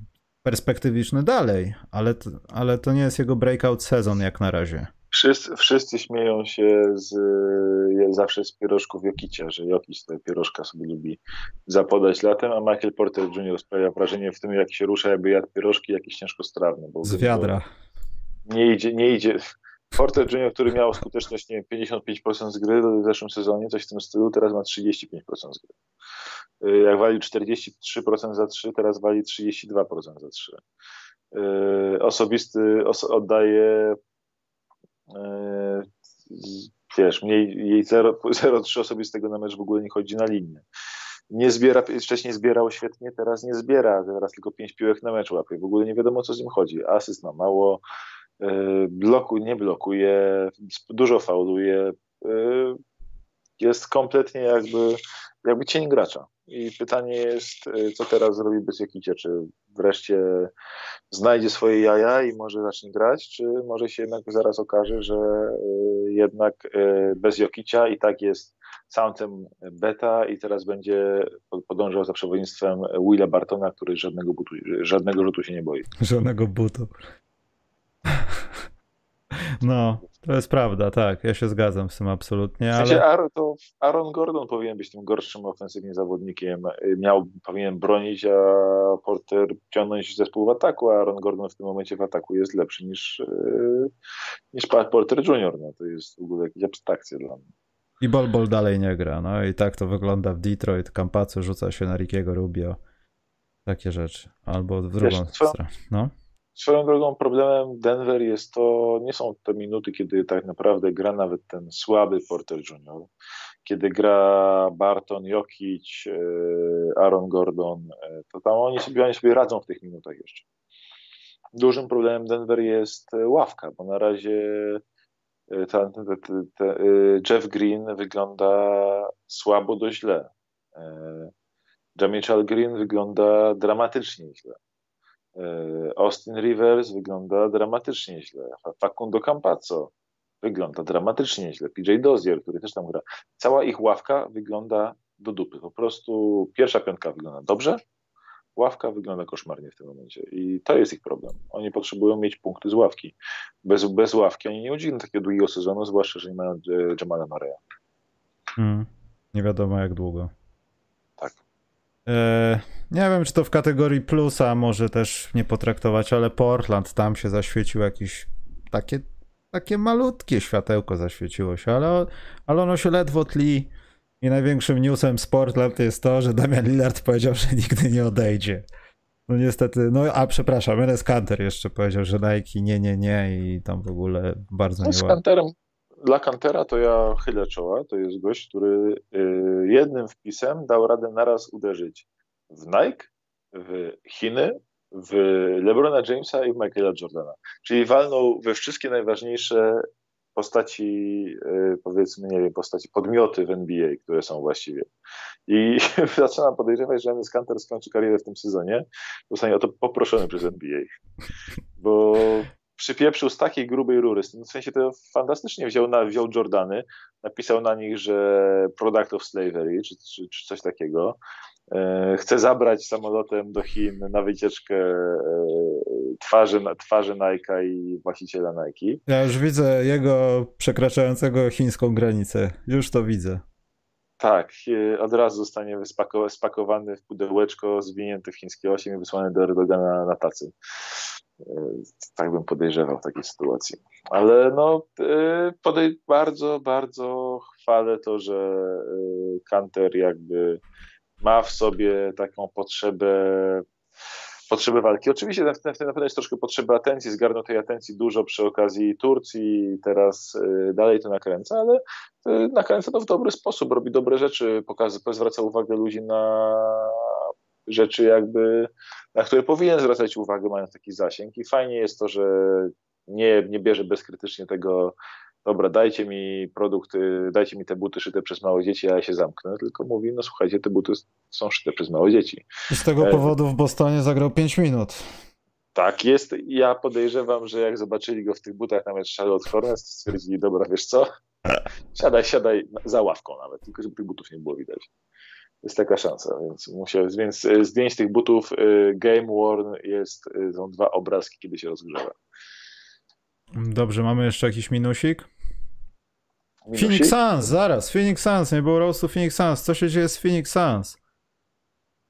perspektywiczny dalej, ale, ale to nie jest jego breakout sezon jak na razie. Wszyscy, wszyscy śmieją się z, zawsze z pierożków Jokicia, że Jokic te pierożka sobie lubi zapodać latem, a Michael Porter Jr. sprawia wrażenie w tym, jak się rusza, jakby jadł pierożki jakieś ciężkostrawne. Bo z wiadra. Nie idzie, nie idzie. Porter Jr., który miał skuteczność nie 55% z gry w zeszłym sezonie, coś w tym stylu, teraz ma 35% z gry. Y, jak wali 43% za 3, teraz wali 32% za 3. Y, osobisty os oddaje y, wiesz, mniej, jej 0,3 osobistego na mecz w ogóle nie chodzi na linię. Nie zbiera, wcześniej zbierał świetnie, teraz nie zbiera, teraz tylko 5 piłek na mecz łapie. W ogóle nie wiadomo, co z nim chodzi. Asyst ma mało, bloku, nie blokuje, dużo fauluje. Jest kompletnie jakby, jakby cień gracza. I pytanie jest, y, co teraz zrobi bez Jokicia? Czy wreszcie znajdzie swoje jaja i może zacznie grać, czy może się jednak zaraz okaże, że jednak bez Jokicia i tak jest soundem beta i teraz będzie podążał za przewodnictwem Willa Bartona, który żadnego, butu, żadnego rzutu się nie boi. Żadnego butu. No, to jest prawda, tak. Ja się zgadzam z tym absolutnie. W sensie ale... to Aaron Gordon powinien być tym gorszym ofensywnie zawodnikiem. Miał, powinien bronić, a Porter ciągnąć zespół w ataku, a Aaron Gordon w tym momencie w ataku jest lepszy niż, e, niż Porter Junior. No, to jest w ogóle jakaś abstrakcja dla mnie. I Bol Bol dalej nie gra. No i tak to wygląda w Detroit. Campazzo rzuca się na Rickiego Rubio. Takie rzeczy. Albo w drugą Wiesz, stronę. No. Swoją drogą problemem Denver jest to, nie są te minuty, kiedy tak naprawdę gra nawet ten słaby Porter Jr., kiedy gra Barton, Jokic, e, Aaron Gordon, e, to tam oni sobie, oni sobie radzą w tych minutach jeszcze. Dużym problemem Denver jest ławka, bo na razie e, ta, ta, ta, Jeff Green wygląda słabo do źle. Jamichael Green wygląda dramatycznie źle. E, Austin Rivers wygląda dramatycznie źle. Facundo Campazzo wygląda dramatycznie źle. PJ Dozier, który też tam gra. Cała ich ławka wygląda do dupy. Po prostu pierwsza piątka wygląda dobrze, ławka wygląda koszmarnie w tym momencie. I to jest ich problem. Oni potrzebują mieć punkty z ławki. Bez, bez ławki oni nie udźwigną takiego długiego sezonu, zwłaszcza, że nie mają e, Jamala Murray'a. Hmm. Nie wiadomo jak długo. E, nie wiem, czy to w kategorii plusa może też nie potraktować, ale Portland tam się zaświecił jakiś takie, takie malutkie światełko zaświeciło się, ale, ale ono się ledwo tli. I największym newsem z Portland jest to, że Damian Lillard powiedział, że nigdy nie odejdzie. No niestety, no a przepraszam, Enes Kanter jeszcze powiedział, że Nike nie, nie, nie i tam w ogóle bardzo no, nie z Kanterem, Dla Kantera to ja chylę czoła, to jest gość, który y, jednym wpisem dał radę naraz uderzyć w Nike, w Chiny, w LeBrona Jamesa i w Michaela Jordana. Czyli walnął we wszystkie najważniejsze postaci, y, powiedzmy, nie wiem, postaci, podmioty w NBA, które są właściwie. I zaczynam podejrzewać, że Enes Kanter skończy karierę w tym sezonie, zostanie o to poproszony przez NBA. Bo przypieprzył z takiej grubej rury, w sensie to fantastycznie wziął, na, wziął Jordany, napisał na nich, że product of slavery, czy, czy, czy coś takiego. E, chce zabrać samolotem do Chin na wycieczkę e, twarzy, twarzy Nike i właściciela Nike. Ja już widzę jego przekraczającego chińską granicę. Już to widzę. Tak, od razu zostanie spakowany w pudełeczko, zwinięty w chińskie osiem i wysłany do Erdogana na tacy. E, tak bym podejrzewał w takiej sytuacji. Ale no, podej bardzo, bardzo chwalę to, że Kanter jakby ma w sobie taką potrzebę potrzebę walki. Oczywiście na, na, na pewno jest troszkę potrzeba atencji, zgarnął tej atencji dużo przy okazji Turcji, teraz dalej to nakręca, ale nakręca to w dobry sposób, robi dobre rzeczy, pokazuje, zwraca uwagę ludzi na rzeczy jakby, na które powinien zwracać uwagę, mając taki zasięg i fajnie jest to, że nie, nie bierze bezkrytycznie tego dobra, dajcie mi produkty, dajcie mi te buty szyte przez małe dzieci, a ja się zamknę, tylko mówi, no słuchajcie, te buty są szyte przez małe dzieci. I z tego e, powodu w Bostonie zagrał 5 minut. Tak jest. Ja podejrzewam, że jak zobaczyli go w tych butach na mecz Charlotte Hornets, to stwierdzili, dobra, wiesz co, siadaj, siadaj za ławką nawet, tylko żeby tych butów nie było widać. Jest taka szansa, więc musiał, więc e, zdjęć tych butów e, Game Worn jest, są dwa obrazki, kiedy się rozgrzewa. Dobrze, mamy jeszcze jakiś minusik? minusik? Phoenix Suns, zaraz, Phoenix Suns, nie było roastu Phoenix Suns. Co się dzieje z Phoenix Suns?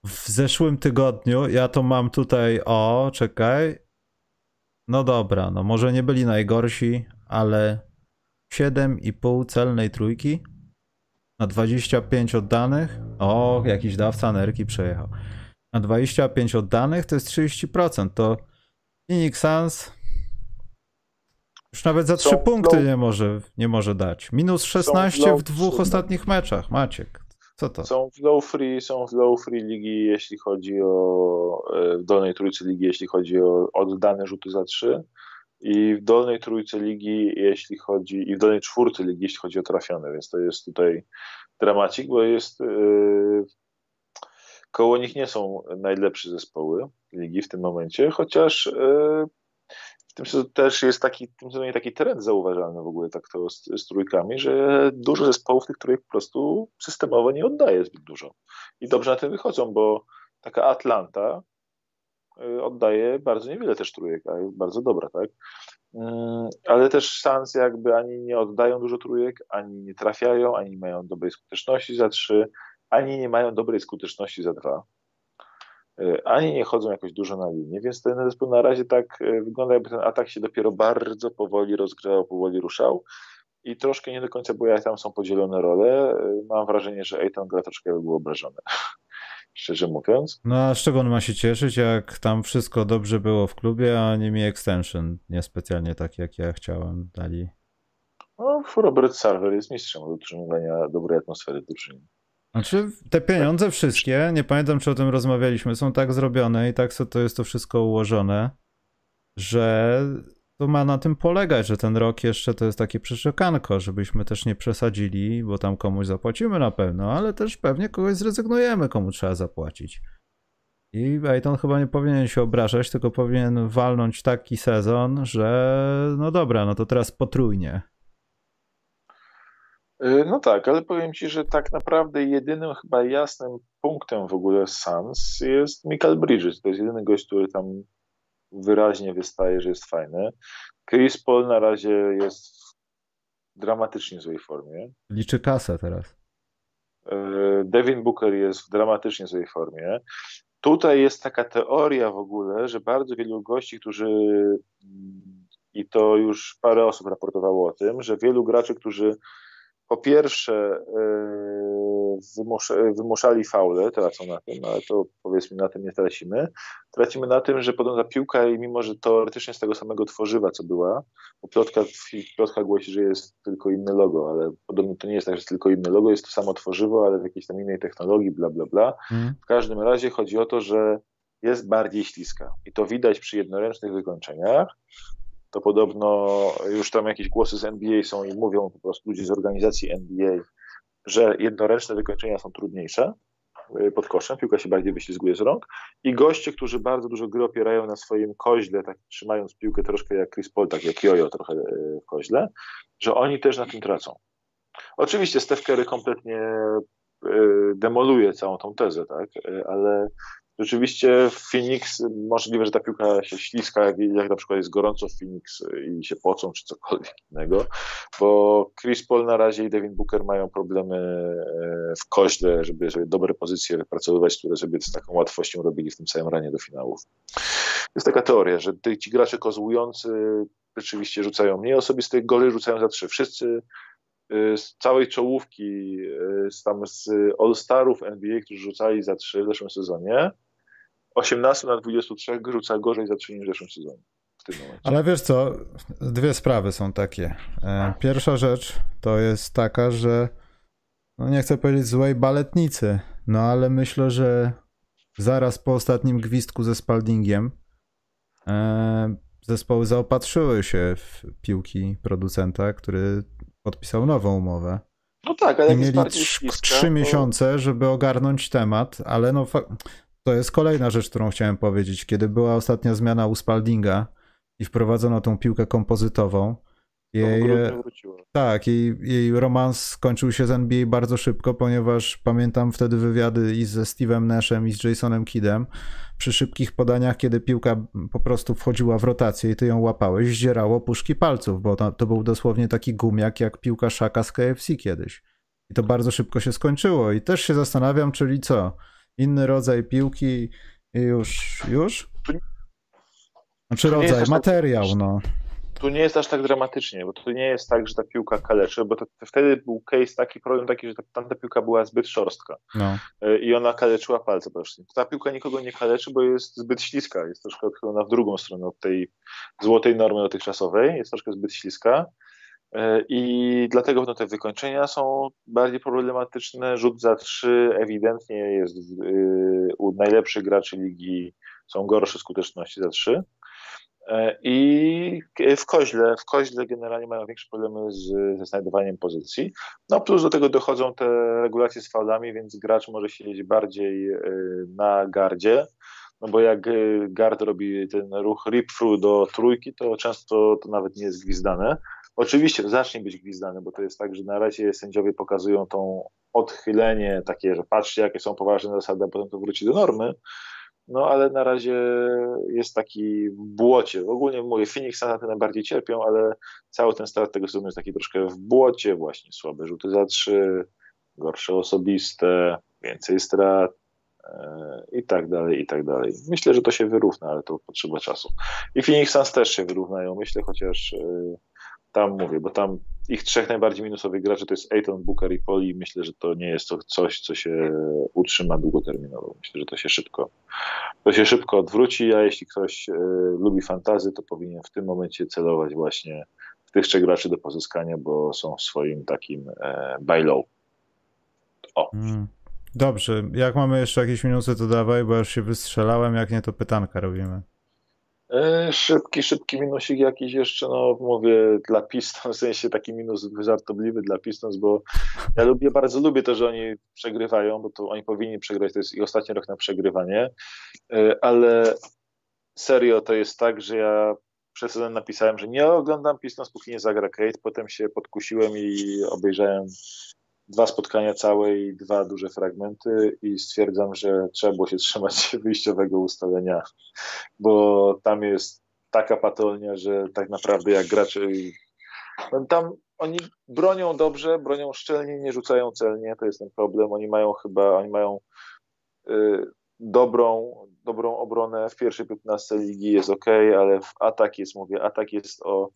W zeszłym tygodniu, ja to mam tutaj, o, czekaj. No dobra, no może nie byli najgorsi, ale 7,5 celnej trójki na 25 oddanych. O, jakiś dawca nerki przejechał. Na 25 oddanych to jest 30%. To Phoenix Suns już nawet za trzy punkty nie może, nie może dać. Minus 16 w dwóch ostatnich meczach, Maciek. Co to? Są w low free, są w low free ligi, jeśli chodzi o e, w dolnej trójce ligi, jeśli chodzi o oddane rzuty za trzy i w dolnej trójce ligi, jeśli chodzi i w dolnej czwórce ligi, jeśli chodzi o trafione, więc to jest tutaj dramacik, bo jest yy, koło nich nie są najlepsze zespoły ligi w tym momencie, chociaż yy, w tym też jest taki, w tym taki trend zauważalny w ogóle tak to z, z trójkami, że dużo zespołów tych trójek po prostu systemowo nie oddaje zbyt dużo. I dobrze na tym wychodzą, bo taka Atlanta oddaje bardzo niewiele też trójek, a jest bardzo dobra, tak? Mm, ale też Suns jakby ani nie oddają dużo trójek, ani nie trafiają, ani nie mają dobrej skuteczności za trzy, ani nie mają dobrej skuteczności za dwa. E, ani nie chodzą jakoś dużo na linię, więc ten zespół na razie tak wygląda, jakby ten atak się dopiero bardzo powoli rozgrzał, powoli ruszał i troszkę nie do końca, bo jak tam są podzielone role, mam wrażenie, że Aiton gra troszkę był obrażony. Szczerze mówiąc. No a z czego on ma się cieszyć, jak tam wszystko dobrze było w klubie, a nie mi extension niespecjalnie tak, jak ja chciałem dali? No, Robert Sarver jest mistrzem od utrzymywania dobrej atmosfery w drużynie. Znaczy, te pieniądze wszystkie, nie pamiętam czy o tym rozmawialiśmy, są tak zrobione i tak to jest to wszystko ułożone, że to ma na tym polegać, że ten rok jeszcze to jest takie przeczekanko, żebyśmy też nie przesadzili, bo tam komuś zapłacimy na pewno, ale też pewnie kogoś zrezygnujemy, komu trzeba zapłacić. I Ayton chyba nie powinien się obrażać, tylko powinien walnąć taki sezon, że no dobra, no to teraz potrójnie. Y, no tak, ale powiem Ci, że tak naprawdę jedynym chyba jasnym punktem w ogóle Suns jest Michael Bridges. To jest jedyny gość, który tam wyraźnie wystaje, że jest fajny. Chris Paul na razie jest w dramatycznie złej formie. Liczy kasę teraz. Devin Booker jest w dramatycznie złej formie. Tutaj jest taka teoria w ogóle, że bardzo wielu gości, którzy i to już parę osób raportowało o tym, że wielu graczy, którzy po pierwsze e, wymuszali faule, tracą na tym, ale to powiedzmy na tym nie tracimy. Tracimy na tym, że podobna piłka, i mimo że teoretycznie z tego samego tworzywa, co była, bo plotka, plotka głosi, że jest tylko inne logo, ale podobno to nie jest tak, że jest tylko inne logo, jest to samo tworzywo, ale w jakiejś tam innej technologii, bla, bla, bla. Hmm. W każdym razie chodzi o to, że jest bardziej śliska i to widać przy jednoręcznych wykończeniach, to podobno już tam jakieś głosy z NBA są i mówią po prostu ludzie z organizacji NBA, że jednoręczne wykończenia są trudniejsze y, pod koszem, piłka się bardziej wyślizguje z rąk i goście, którzy bardzo dużo gry opierają na swoim koźle, tak trzymając piłkę troszkę jak Chris Paul, tak jak Jojo trochę y, w koźle, że oni też na tym tracą. Oczywiście Steph Curry kompletnie y, demoluje całą tą tezę, tak, ale Rzeczywiście w Phoenix możliwe, że ta piłka się śliska, jak, jak na przykład jest gorąco w Phoenix i się pocą, czy cokolwiek innego, bo Chris Paul na razie i Devin Booker mają problemy e, w koźle, żeby, żeby dobre pozycje wypracowywać, które sobie z taką łatwością robili w tym samym ranie do finałów. Jest taka teoria, że ci gracze kozłujący rzeczywiście rzucają mniej osobistych goli, rzucają za trzy. Wszyscy z całej czołówki, y, z, tam z All-Starów NBA, którzy rzucali za 3 w zeszłym sezonie, 18 na 23 rzuca gorzej za 3 niż w zeszłym sezonie. Ale wiesz co, dwie sprawy są takie. E, pierwsza rzecz to jest taka, że no nie chcę powiedzieć złej baletnicy, no ale myślę, że zaraz po ostatnim gwizdku ze Spaldingiem e, zespoły zaopatrzyły się w piłki producenta, który podpisał nową umowę. No tak, ale I mieli trzy miesiące, żeby ogarnąć temat, ale no to jest kolejna rzecz, którą chciałem powiedzieć. Kiedy była ostatnia zmiana u Spaldinga i wprowadzono tą piłkę kompozytową, jej, tak, jej, jej romans skończył się z NBA bardzo szybko, ponieważ pamiętam wtedy wywiady i ze Steve'em Nashem i z Jasonem Kiddem. Przy szybkich podaniach, kiedy piłka po prostu wchodziła w rotację i ty ją łapałeś, zdzierało puszki palców, bo to, to był dosłownie taki gumiak jak piłka szaka z KFC kiedyś. I to bardzo szybko się skończyło. I też się zastanawiam, czyli co? Inny rodzaj piłki i już, już? Znaczy rodzaj, tak materiał, no tu nie jest aż tak dramatycznie, bo to nie jest tak, że ta piłka kaleczy, bo to, wtedy był case taki, problem taki, że ta, tamta piłka była zbyt szorstka no. E, i ona kaleczyła palce praktycznie. Ta piłka nikogo nie kaleczy, bo jest zbyt śliska, jest troszkę odchylona w drugą stronę od tej złotej normy dotychczasowej, jest troszkę zbyt śliska e, i dlatego no, te wykończenia są bardziej problematyczne. Rzut za trzy ewidentnie jest u najlepszych graczy ligi są gorsze skuteczności za trzy. E, I w koźle, w koźle generalnie mają większe problemy z, ze znajdowaniem pozycji. No plus do tego dochodzą te regulacje z faulami, więc gracz może siedzieć bardziej e, na gardzie. No bo jak e, gard robi ten ruch rip through do trójki, to często to nawet nie jest gwizdane. Oczywiście zacznie być gwizdane, bo to jest tak, że na razie sędziowie pokazują tą odchylenie takie, że patrzcie jakie są poważne zasady, a potem to wróci do normy. No ale na razie jest taki w błocie. Ogólnie mówię, Phoenix na tym najbardziej cierpią, ale cały ten start tego sezonu jest taki troszkę w błocie, właśnie słabe rzuty za trzy, gorsze osobiste, więcej strat e, i tak dalej, i tak dalej. Myślę, że to się wyrówna, ale to potrzeba czasu. I Phoenix Suns też się wyrównają, myślę, chociaż e, tam mówię, bo tam ich trzech najbardziej minusowych graczy to jest Aiton, Booker i Poli. Myślę, że to nie jest to coś, co się utrzyma długoterminowo. Myślę, że to się szybko, to się szybko odwróci, a jeśli ktoś y, lubi fantazy, to powinien w tym momencie celować właśnie w tych trzech graczy do pozyskania, bo są w swoim takim e, buy low. O. Mm. Dobrze, jak mamy jeszcze jakieś minusy, to dawaj, bo już się wystrzelałem, jak nie, to pytanka robimy. E, szybki, szybki minusik jakiś jeszcze, no mówię, dla Pistons, w sensie taki minus żartobliwy dla Pistons, bo ja lubię, bardzo lubię to, że oni przegrywają, bo to oni powinni przegrać, to jest ich ostatni rok na przegrywanie, e, ale serio to jest tak, że ja przed sezonem napisałem, że nie oglądam Pistons, póki nie zagra Kate, potem się podkusiłem i obejrzałem dwa spotkania całe i dwa duże fragmenty i stwierdzam, że trzeba było się trzymać wyjściowego ustalenia, bo tam jest taka patolnia, że tak naprawdę jak gracze no tam oni bronią dobrze, bronią szczelnie, nie rzucają celnie, to jest ten problem. Oni mają chyba, oni mają y, dobrą, dobrą obronę w pierwszej 15 ligi, jest ok, ale w atak jest, mówię, atak jest o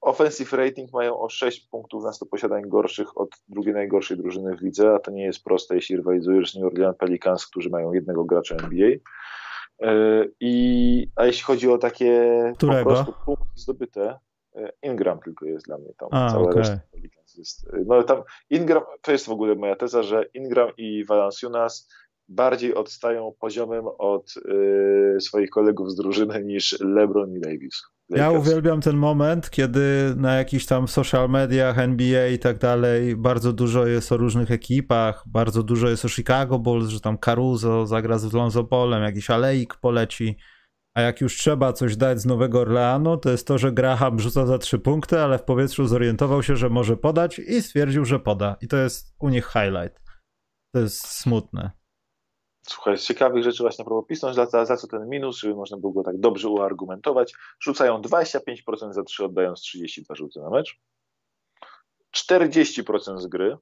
offensive rating mają o 6 punktów na 100 posiadań gorszych od drugiej najgorszej drużyny w lidze, a to nie jest proste, jeśli rywalizujesz z New Orleans Pelicans, którzy mają jednego gracza NBA. Y, I, a jeśli chodzi o takie Którego? po prostu punkty zdobyte, y, Ingram tylko jest dla mnie tam. A, cała okay. reszta Pelicans jest. Y, no tam Ingram, to jest w ogóle moja teza, że Ingram i Valanciunas bardziej odstają poziomem od y, swoich kolegów z drużyny niż LeBron i Davis. Ja uwielbiam ten moment, kiedy na jakichś tam social mediach, NBA i tak dalej, bardzo dużo jest o różnych ekipach, bardzo dużo jest o Chicago Bulls, że tam Caruso zagra z Lonzo Polem, jakiś Aleik poleci, a jak już trzeba coś dać z Nowego Orleanu, to jest to, że Graham rzuca za trzy punkty, ale w powietrzu zorientował się, że może podać i stwierdził, że poda. I to jest u nich highlight. To jest smutne. Słuchaj, z ciekawych rzeczy właśnie propos Pistons, za, za co ten minus, żeby można było go tak dobrze uargumentować. Rzucają 25% za 3, oddając 32 rzuty na mecz. 40% z gry.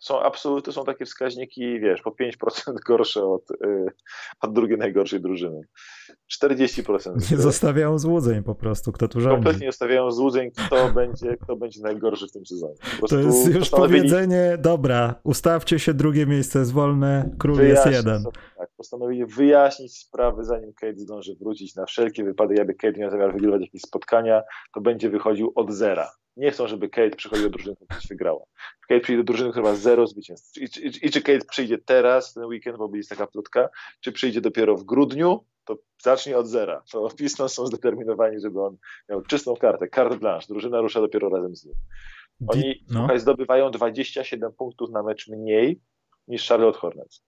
Są absolutnie, to są takie wskaźniki, wiesz, po 5% gorsze od, yy, od drugiej najgorszej drużyny. 40%. Nie zostawiają złudzeń po prostu, kto tu rządzi. Kompletnie nie zostawiają złudzeń, kto będzie, kto będzie najgorszy w tym sezonie. to jest już powiedzenie, dobra, ustawcie się, drugie miejsce jest wolne, król jest jeden. Sobie, tak, postanowili wyjaśnić sprawy, zanim Kate zdąży wrócić na wszelkie wypady, jakby Kate miał zamiar wygrywać jakieś spotkania, to będzie wychodził od zera. Nie chcą, żeby Kate przychodził do drużyny, która coś wygrała. Kate przyjdzie do drużyny, która ma zero zwycięstw. I, i, I, czy Kate przyjdzie teraz, ten weekend, bo jest taka plotka, czy przyjdzie dopiero w grudniu, to zacznie od zera. To Pistons są zdeterminowani, żeby on miał czystą kartę, carte blanche. Drużyna rusza dopiero razem z nim. Oni no. słuchaj, zdobywają 27 punktów na mecz mniej niż Charlotte Hornets.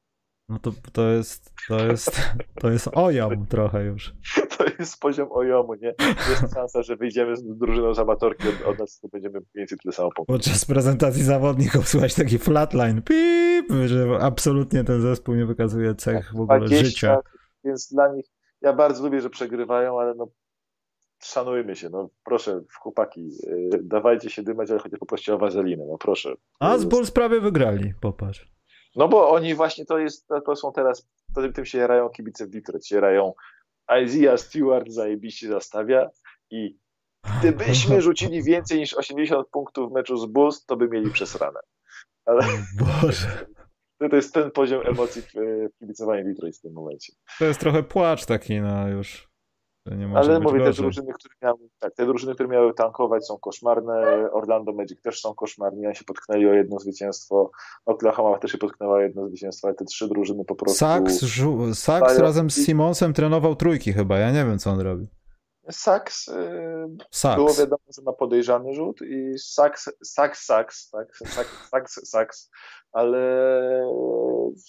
No to, to jest to jest to jest ojom trochę już. To jest poziom ojomu, nie? Jest szansa, że wyjdziemy z drużyną z amatorki od, od nas, to będziemy mniej więcej tyle samo punktów. Podczas prezentacji zawodników słuchać taki flatline, pip, że absolutnie ten zespół nie wykazuje cech w ogóle 20, życia. Więc dla nich, ja bardzo lubię, że przegrywają, ale no szanujmy się, no proszę, chłopaki, yy, dawajcie się dymać, ale chodzi po prostu o wazelinę, no proszę. A z Bulls prawie wygrali, popatrz. No bo oni właśnie to jest, to są teraz, to tym się jarają kibice w Detroit, się jarają Isaiah Stewart zajebiście zastawia i gdybyśmy rzucili więcej niż 80 punktów w meczu z Bulls, to by mieli przesranę. Ale Boże. To jest ten poziom emocji w kibicowaniu Detroit w tym momencie. To jest trochę płacz taki, no już. Ale mówię, te drużyny, które miały, tak, te drużyny, które miały tankować są koszmarne. Orlando Magic też są koszmarni. Oni się potknęli o jedno zwycięstwo. Oklahoma też się potknęła o jedno zwycięstwo, ale te trzy drużyny po prostu. Saks, Saks razem z Simonsem trenował trójki chyba. Ja nie wiem, co on robi. Saks, yy, było wiadomo, że ma podejrzany rzut i Saks, Saks, Saks, tak, Saks, Saks, Saks, ale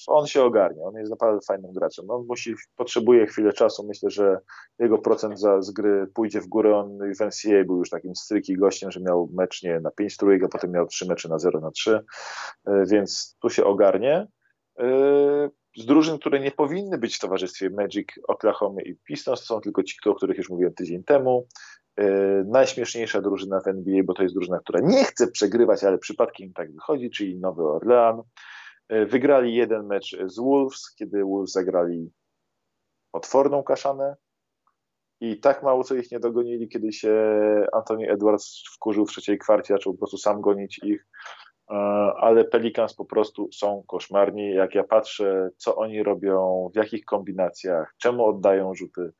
on się ogarnia, on jest naprawdę fajnym graczem. On musi, potrzebuje chwilę czasu, myślę, że jego procent za, z gry pójdzie w górę, on w NCAA był już takim stryki gościem, że miał mecz nie na 5 trójek, a potem miał 3 mecze na 0 na 3, więc tu się ogarnie z drużyn, które nie powinny być w towarzystwie Magic, Oklahoma i Pistons, są tylko ci, o których już mówiłem tydzień temu. Yy, najśmieszniejsza drużyna w NBA, bo to jest drużyna, która nie chce przegrywać, ale przypadkiem tak wychodzi, czyli Nowy Orlean. Yy, wygrali jeden mecz z Wolves, kiedy Wolves zagrali potworną kaszanę i tak mało co ich nie dogonili, kiedy się Anthony Edwards wkurzył w trzeciej kwarcie, zaczął po prostu sam gonić ich. E, ale Pelicans po prostu są koszmarni. Jak ja patrzę, co oni robią, w jakich kombinacjach, czemu oddają rzuty,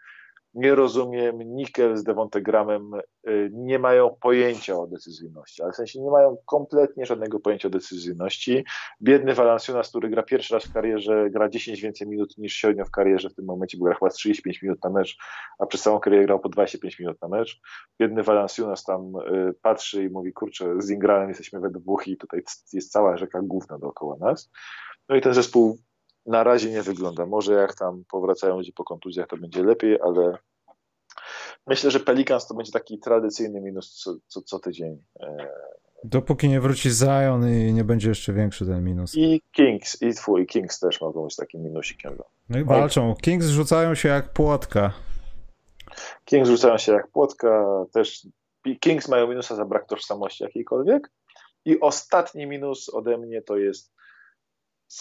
nie rozumiem, Nickel z Devontegramem y, nie mają pojęcia o decyzyjności, ale w sensie nie mają kompletnie żadnego pojęcia o decyzyjności. Biedny Valanciunas, który gra pierwszy raz w karierze, gra 10 więcej minut niż średnio w karierze w tym momencie, bo gra chyba 35 minut na mecz, a przez całą karierę grał po 25 minut na mecz. Biedny Valanciunas tam y, patrzy i mówi, kurczę, z Ingramem jesteśmy we dwóch i tutaj jest cała rzeka główna dookoła nas. No i ten zespół na razie nie wygląda. Może jak tam powracają ludzie po kontuzjach, to będzie lepiej, ale myślę, że Pelicans to będzie taki tradycyjny minus co, co, co tydzień. E, Dopóki nie wróci Zion i nie będzie jeszcze większy ten minus. I Kings, i twój Kings też mogą być takim minusikiem. No i walczą. Kings rzucają się jak płotka. Kings rzucają się jak płotka, też Kings mają minusa za brak tożsamości jakiejkolwiek. I ostatni minus ode mnie to jest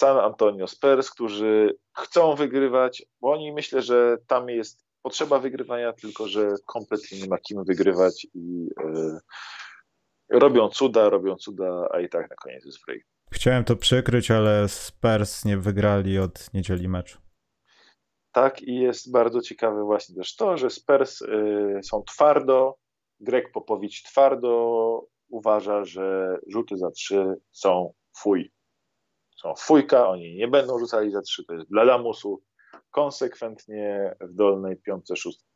San Antonio Spurs, którzy chcą wygrywać, bo oni myślę, że tam jest potrzeba wygrywania, tylko że kompletnie nie ma kim wygrywać i yy, robią cuda, robią cuda, a i tak na koniec jest free. Chciałem to przykryć, ale Spurs nie wygrali od niedzieli meczu. Tak i jest bardzo ciekawe właśnie też to, że Spurs yy, są twardo, Greg Popowicz twardo uważa, że rzuty za trzy są fuj. Są fujka, oni nie będą rzucali za trzy, to jest dla lamusu. Konsekwentnie w dolnej piątce, szóstce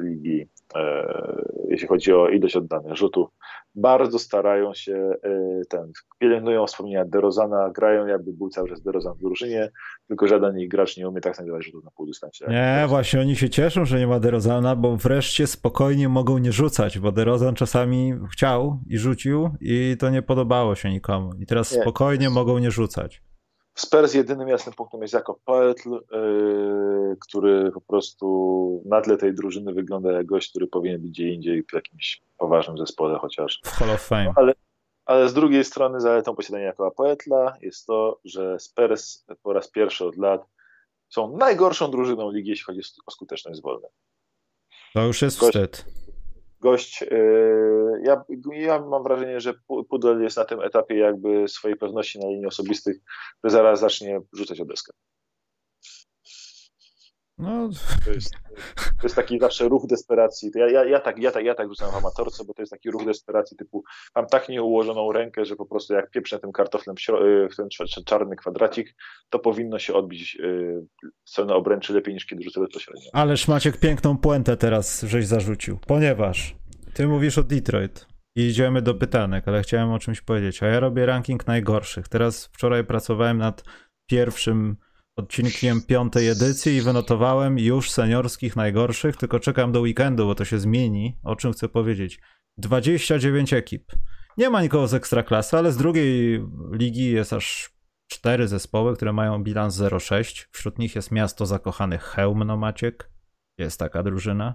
ligi, e, jeśli chodzi o ilość oddanych rzutów, bardzo starają się, e, ten, pielęgnują wspomnienia Derozana, grają jakby był cały czas Derozan w drużynie, tylko żaden ich gracz nie umie tak znajdować rzutów na półdystancie. Nie, właśnie oni się cieszą, że nie ma Derozana, bo wreszcie spokojnie mogą nie rzucać, bo Derozan czasami chciał i rzucił i to nie podobało się nikomu. I teraz nie. spokojnie mogą nie rzucać. W Spurs jedynym jasnym punktem jest jako Poetl, yy, który po prostu na tle tej drużyny wygląda jak gość, który powinien być gdzie indziej w jakimś poważnym zespole chociaż. W Hall of Fame. ale, ale z drugiej strony zaletą posiadania jako Poetla jest to, że Spurs po raz pierwszy od lat są najgorszą drużyną ligi, jeśli chodzi o skuteczność z wolnej. To już jest gość, wstyd gość, e, ja, ja mam wrażenie, że Pudel jest na tym etapie jakby swojej pewności na linii osobistych, że zaraz zacznie rzucać o deskę. No. To, jest, to jest taki zawsze ruch desperacji. Ja, ja, ja, tak, ja, tak, ja tak rzucam w amatorce, bo to jest taki ruch desperacji typu mam tak nieułożoną rękę, że po prostu jak pieprzę tym kartoflem w, w ten czarny kwadracik, to powinno się odbić w stronę obręczy lepiej niż kiedy rzucę bezpośrednio. Ależ Maciek piękną puentę teraz żeś zarzucił, ponieważ ty mówisz o Detroit i idziemy do pytanek, ale chciałem o czymś powiedzieć, a ja robię ranking najgorszych. Teraz wczoraj pracowałem nad pierwszym odcinkiem piątej edycji i wynotowałem już seniorskich najgorszych, tylko czekam do weekendu, bo to się zmieni. O czym chcę powiedzieć? 29 ekip. Nie ma nikogo z ekstraklasy, ale z drugiej ligi jest aż cztery zespoły, które mają bilans 0,6. Wśród nich jest miasto zakochanych Chełmno Maciek. Jest taka drużyna.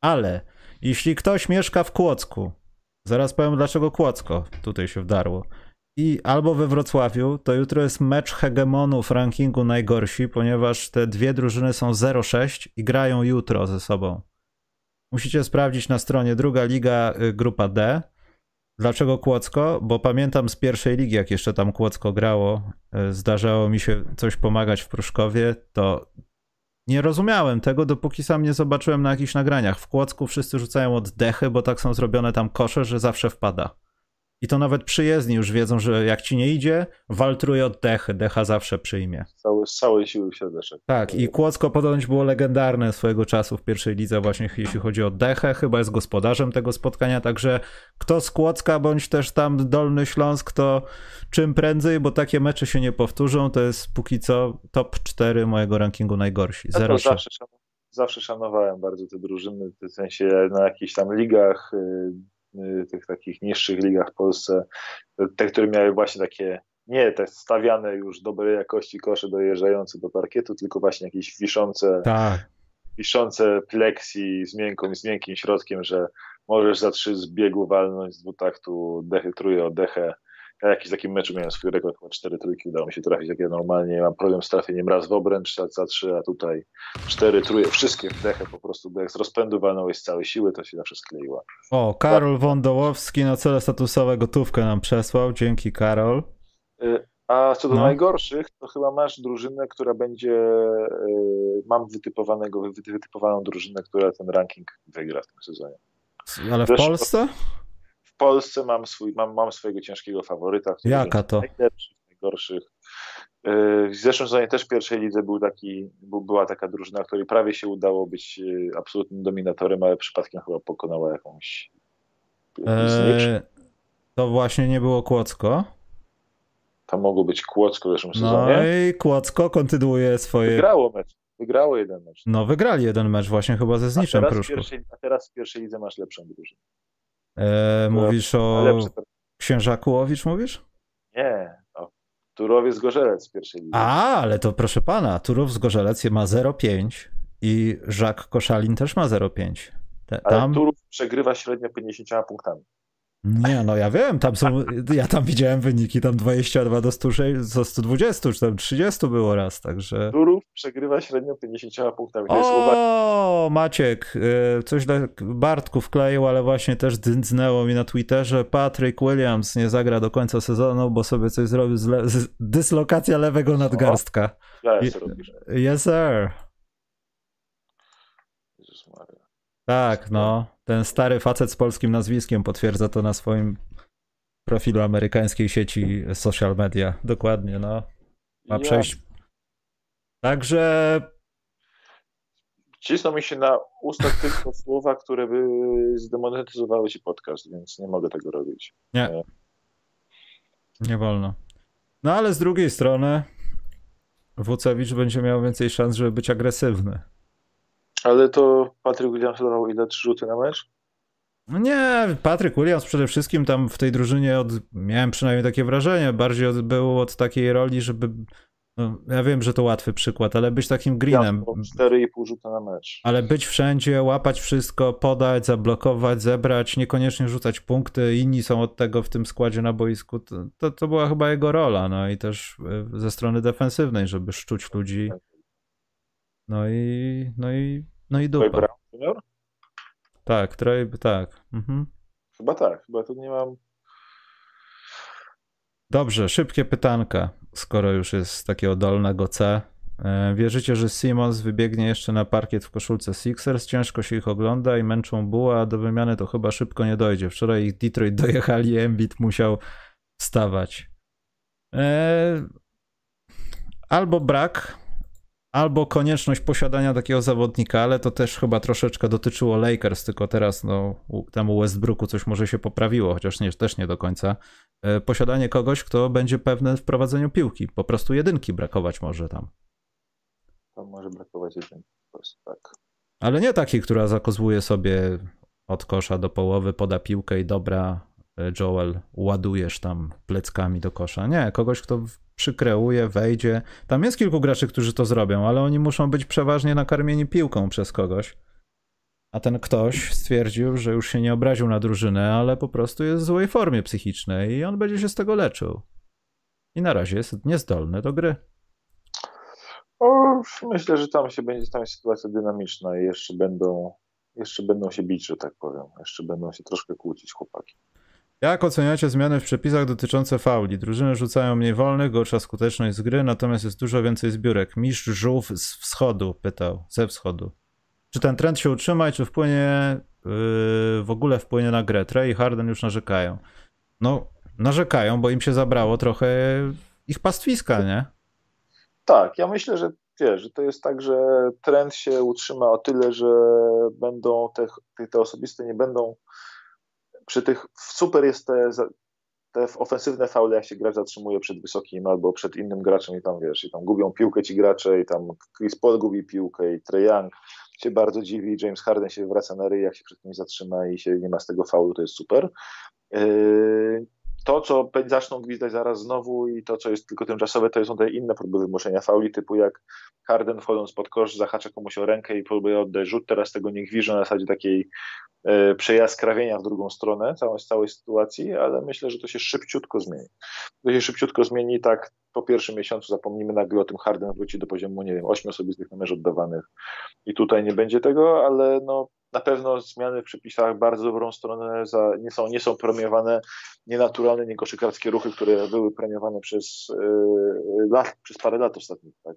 Ale jeśli ktoś mieszka w Kłodzku, zaraz powiem dlaczego Kłodzko tutaj się wdarło, i albo we Wrocławiu, to jutro jest mecz hegemonów rankingu najgorsi, ponieważ te dwie drużyny są 0-6 i grają jutro ze sobą. Musicie sprawdzić na stronie druga liga y, grupa D. Dlaczego Kłodzko? Bo pamiętam z pierwszej ligi, jak jeszcze tam Kłodzko grało, y, zdarzało mi się coś pomagać w Pruszkowie, to nie rozumiałem tego, dopóki sam nie zobaczyłem na jakichś nagraniach. W Kłodzku wszyscy rzucają oddechy, bo tak są zrobione tam kosze, że zawsze wpada. I to nawet przyjezdni już wiedzą, że jak ci nie idzie, waltruje od dechy, decha zawsze przyjmie. Cały, z całej siły siedeczek. Tak, i Kłodzko ponoć było legendarne swojego czasu w pierwszej lidze właśnie jeśli chodzi o dechę, chyba jest gospodarzem tego spotkania, także kto z Kłodzka, bądź też tam Dolny Śląsk, to czym prędzej, bo takie mecze się nie powtórzą, to jest póki co top 4 mojego rankingu najgorsi. Zero zawsze, zawsze szanowałem bardzo te drużyny, w sensie na jakichś tam ligach, Y, tych takich niższych ligach w Polsce, te, które miały właśnie takie nie te stawiane już dobrej jakości kosze dojeżdżające do parkietu, tylko właśnie jakieś wiszące, tak. wiszące pleksi z, miękką, z miękkim środkiem, że możesz za trzy z biegu walnąć z dwutaktu, dechy, truje o dechę, ja jakiś taki mecz miałem swój rekord, chyba cztery trójki udało mi się trafić, jak ja normalnie mam problem z trafieniem raz w obręcz, za trzy, a tutaj cztery, truje, wszystkie w dechę po prostu, jak z rozpędu walnąłeś z całej siły, to się zawsze skleiła. O, Karol Wądołowski na cele statusowe gotówkę nam przesłał, dzięki Karol. Y, a co do no. najgorszych, to chyba masz drużynę, która będzie, y, mam wytypowanego, wytypowaną drużynę, która ten ranking wygra w tym sezonie. Ale w Zresztą, Polsce? Polsce mam, swój, mam, mam swojego ciężkiego faworyta. Jaka to? Najlepszych, najgorszych. Y, w zeszłym sezonie też w pierwszej lidze był taki, była taka drużyna, której prawie się udało być y, absolutnym dominatorem, ale przypadkiem chyba pokonała jakąś. Eee, to właśnie nie było Kłodzko. To mogło być Kłodzko w zeszłym no sezonie. No i Kłodzko kontynuuje swoje. Wygrało mecz. Wygrało jeden mecz. No wygrali jeden mecz właśnie chyba ze Zniczem Pruszków. A teraz w pierwszej lidze masz lepszą drużynę. E, mówisz o Księżakułowicz, mówisz? Nie, o Turowiec Gorzelec z pierwszej ligi. A, ale to proszę pana, Turów z Gorzelec ma 0,5 i Żak Koszalin też ma 0,5. Te, tam... Ale Turów przegrywa średnio 50 punktami. Nie, no ja wiem, tam są, ja tam widziałem wyniki, tam 22 do 120, czy tam 30 było raz, także... Turów przegrywa średnio 50 punktami. O, Maciek, e, coś dla Bartku wkleił, ale właśnie też dynznęło mi na Twitterze, Patrick Williams nie zagra do końca sezonu, bo sobie coś zrobił z, le... z dyslokacja lewego nadgarstka. Ja robisz. Yes, sir. Tak, no. Ten stary facet z polskim nazwiskiem potwierdza to na swoim profilu amerykańskiej sieci social media. Dokładnie, no. Ma przejść. Także. Cisną mi się na usta tylko słowa, które by zdemonetyzowały ci podcast, więc nie mogę tego robić. Nie. Nie wolno. No ale z drugiej strony Wucewicz będzie miał więcej szans, żeby być agresywny. Ale to Patryk Williams dawał ile? Trzy rzuty na mecz? No nie, Patryk Williams przede wszystkim tam w tej drużynie od, miałem przynajmniej takie wrażenie, bardziej od, był od takiej roli, żeby no, ja wiem, że to łatwy przykład, ale być takim greenem. 4,5 rzuta na mecz. Ale być wszędzie, łapać wszystko, podać, zablokować, zebrać, niekoniecznie rzucać punkty. Inni są od tego w tym składzie na boisku. To, to, to była chyba jego rola. No i też e, ze strony defensywnej, żeby szczuć ludzi. No i, no i, no i dupa. Brown Junior? Tak, Troy, tak. Mhm. Chyba tak, chyba tu nie mam. Dobrze, szybkie pytanka, skoro już jest takiego dolnego C. E, wierzycie, że Simons wybiegnie jeszcze na parkiet w koszulce Sixers? Ciężko się ich ogląda i męczą buła, a do wymiany to chyba szybko nie dojdzie. Wczoraj ich Detroit dojechali, Embiid musiał wstawać. Eee, albo brak albo konieczność posiadania takiego zawodnika, ale to też chyba troszeczkę dotyczyło Lakers, tylko teraz no, temu Westbrooku coś może się poprawiło, chociaż nie, też nie do końca. E, posiadanie kogoś, kto będzie pewny w prowadzeniu piłki. Po prostu jedynki brakować może tam. Tam może brakować jedynki, po prostu tak. Ale nie takiej, która zakozłuje sobie od kosza do połowy, poda piłkę i dobra, Joel, ładujesz tam pleckami do kosza. Nie, kogoś, kto przykreuje, wejdzie. Tam jest kilku graczy, którzy to zrobią, ale oni muszą być przeważnie nakarmieni piłką przez kogoś. A ten ktoś stwierdził, że już się nie obraził na drużynę, ale po prostu jest w złej formie psychicznej i on będzie się z tego leczył. I na razie jest niezdolny do gry. O, myślę, że tam się będzie tam sytuacja dynamiczna i jeszcze będą, jeszcze będą się bić, że tak powiem. Jeszcze będą się troszkę kłócić chłopaki. Jak oceniacie zmiany w przepisach dotyczące fauli? Drużyny rzucają mniej wolnych, gorsza skuteczność z gry, natomiast jest dużo więcej zbiórek. Mistrz Żółw z wschodu pytał, ze wschodu. Czy ten trend się utrzyma i czy wpłynie, yy, w ogóle wpłynie na grę? Trey i Harden już narzekają. No, narzekają, bo im się zabrało trochę ich pastwiska, nie? Tak, ja myślę, że wiesz, że to jest tak, że trend się utrzyma o tyle, że będą te, te osobiste nie będą przy tych super jest te, te ofensywne faule, jak się gracz zatrzymuje przed wysokim albo przed innym graczem i tam wiesz, i tam gubią piłkę ci gracze i tam Chris Paul gubi piłkę i Trey Young się bardzo dziwi, James Harden się wraca na ryj, jak się przed kimś zatrzyma i się nie ma z tego faulu, to jest super. Yy, to, co zaczną gwizdać zaraz znowu i to, co jest tylko tymczasowe, to są te inne próby wymuszenia fauli, typu jak Harden wchodząc pod kosz, zahacza komuś o rękę i próbuje oddać rzut, teraz tego nie gwiżdżą na zasadzie takiej e, przejaskrawienia w drugą stronę całej, całej sytuacji, ale myślę, że to się szybciutko zmieni. To się szybciutko zmieni, tak po pierwszym miesiącu zapomnimy nagle o tym, Harden wróci do poziomu, nie wiem, ośmiu osobistych na mecz oddawanych i tutaj nie będzie tego, ale no na pewno zmiany w przepisach bardzo dobrą stronę za, nie, są, nie są premiowane nienaturalne, niekoszykarskie ruchy, które były premiowane przez, yy, lat, przez parę lat ostatnich. Tak?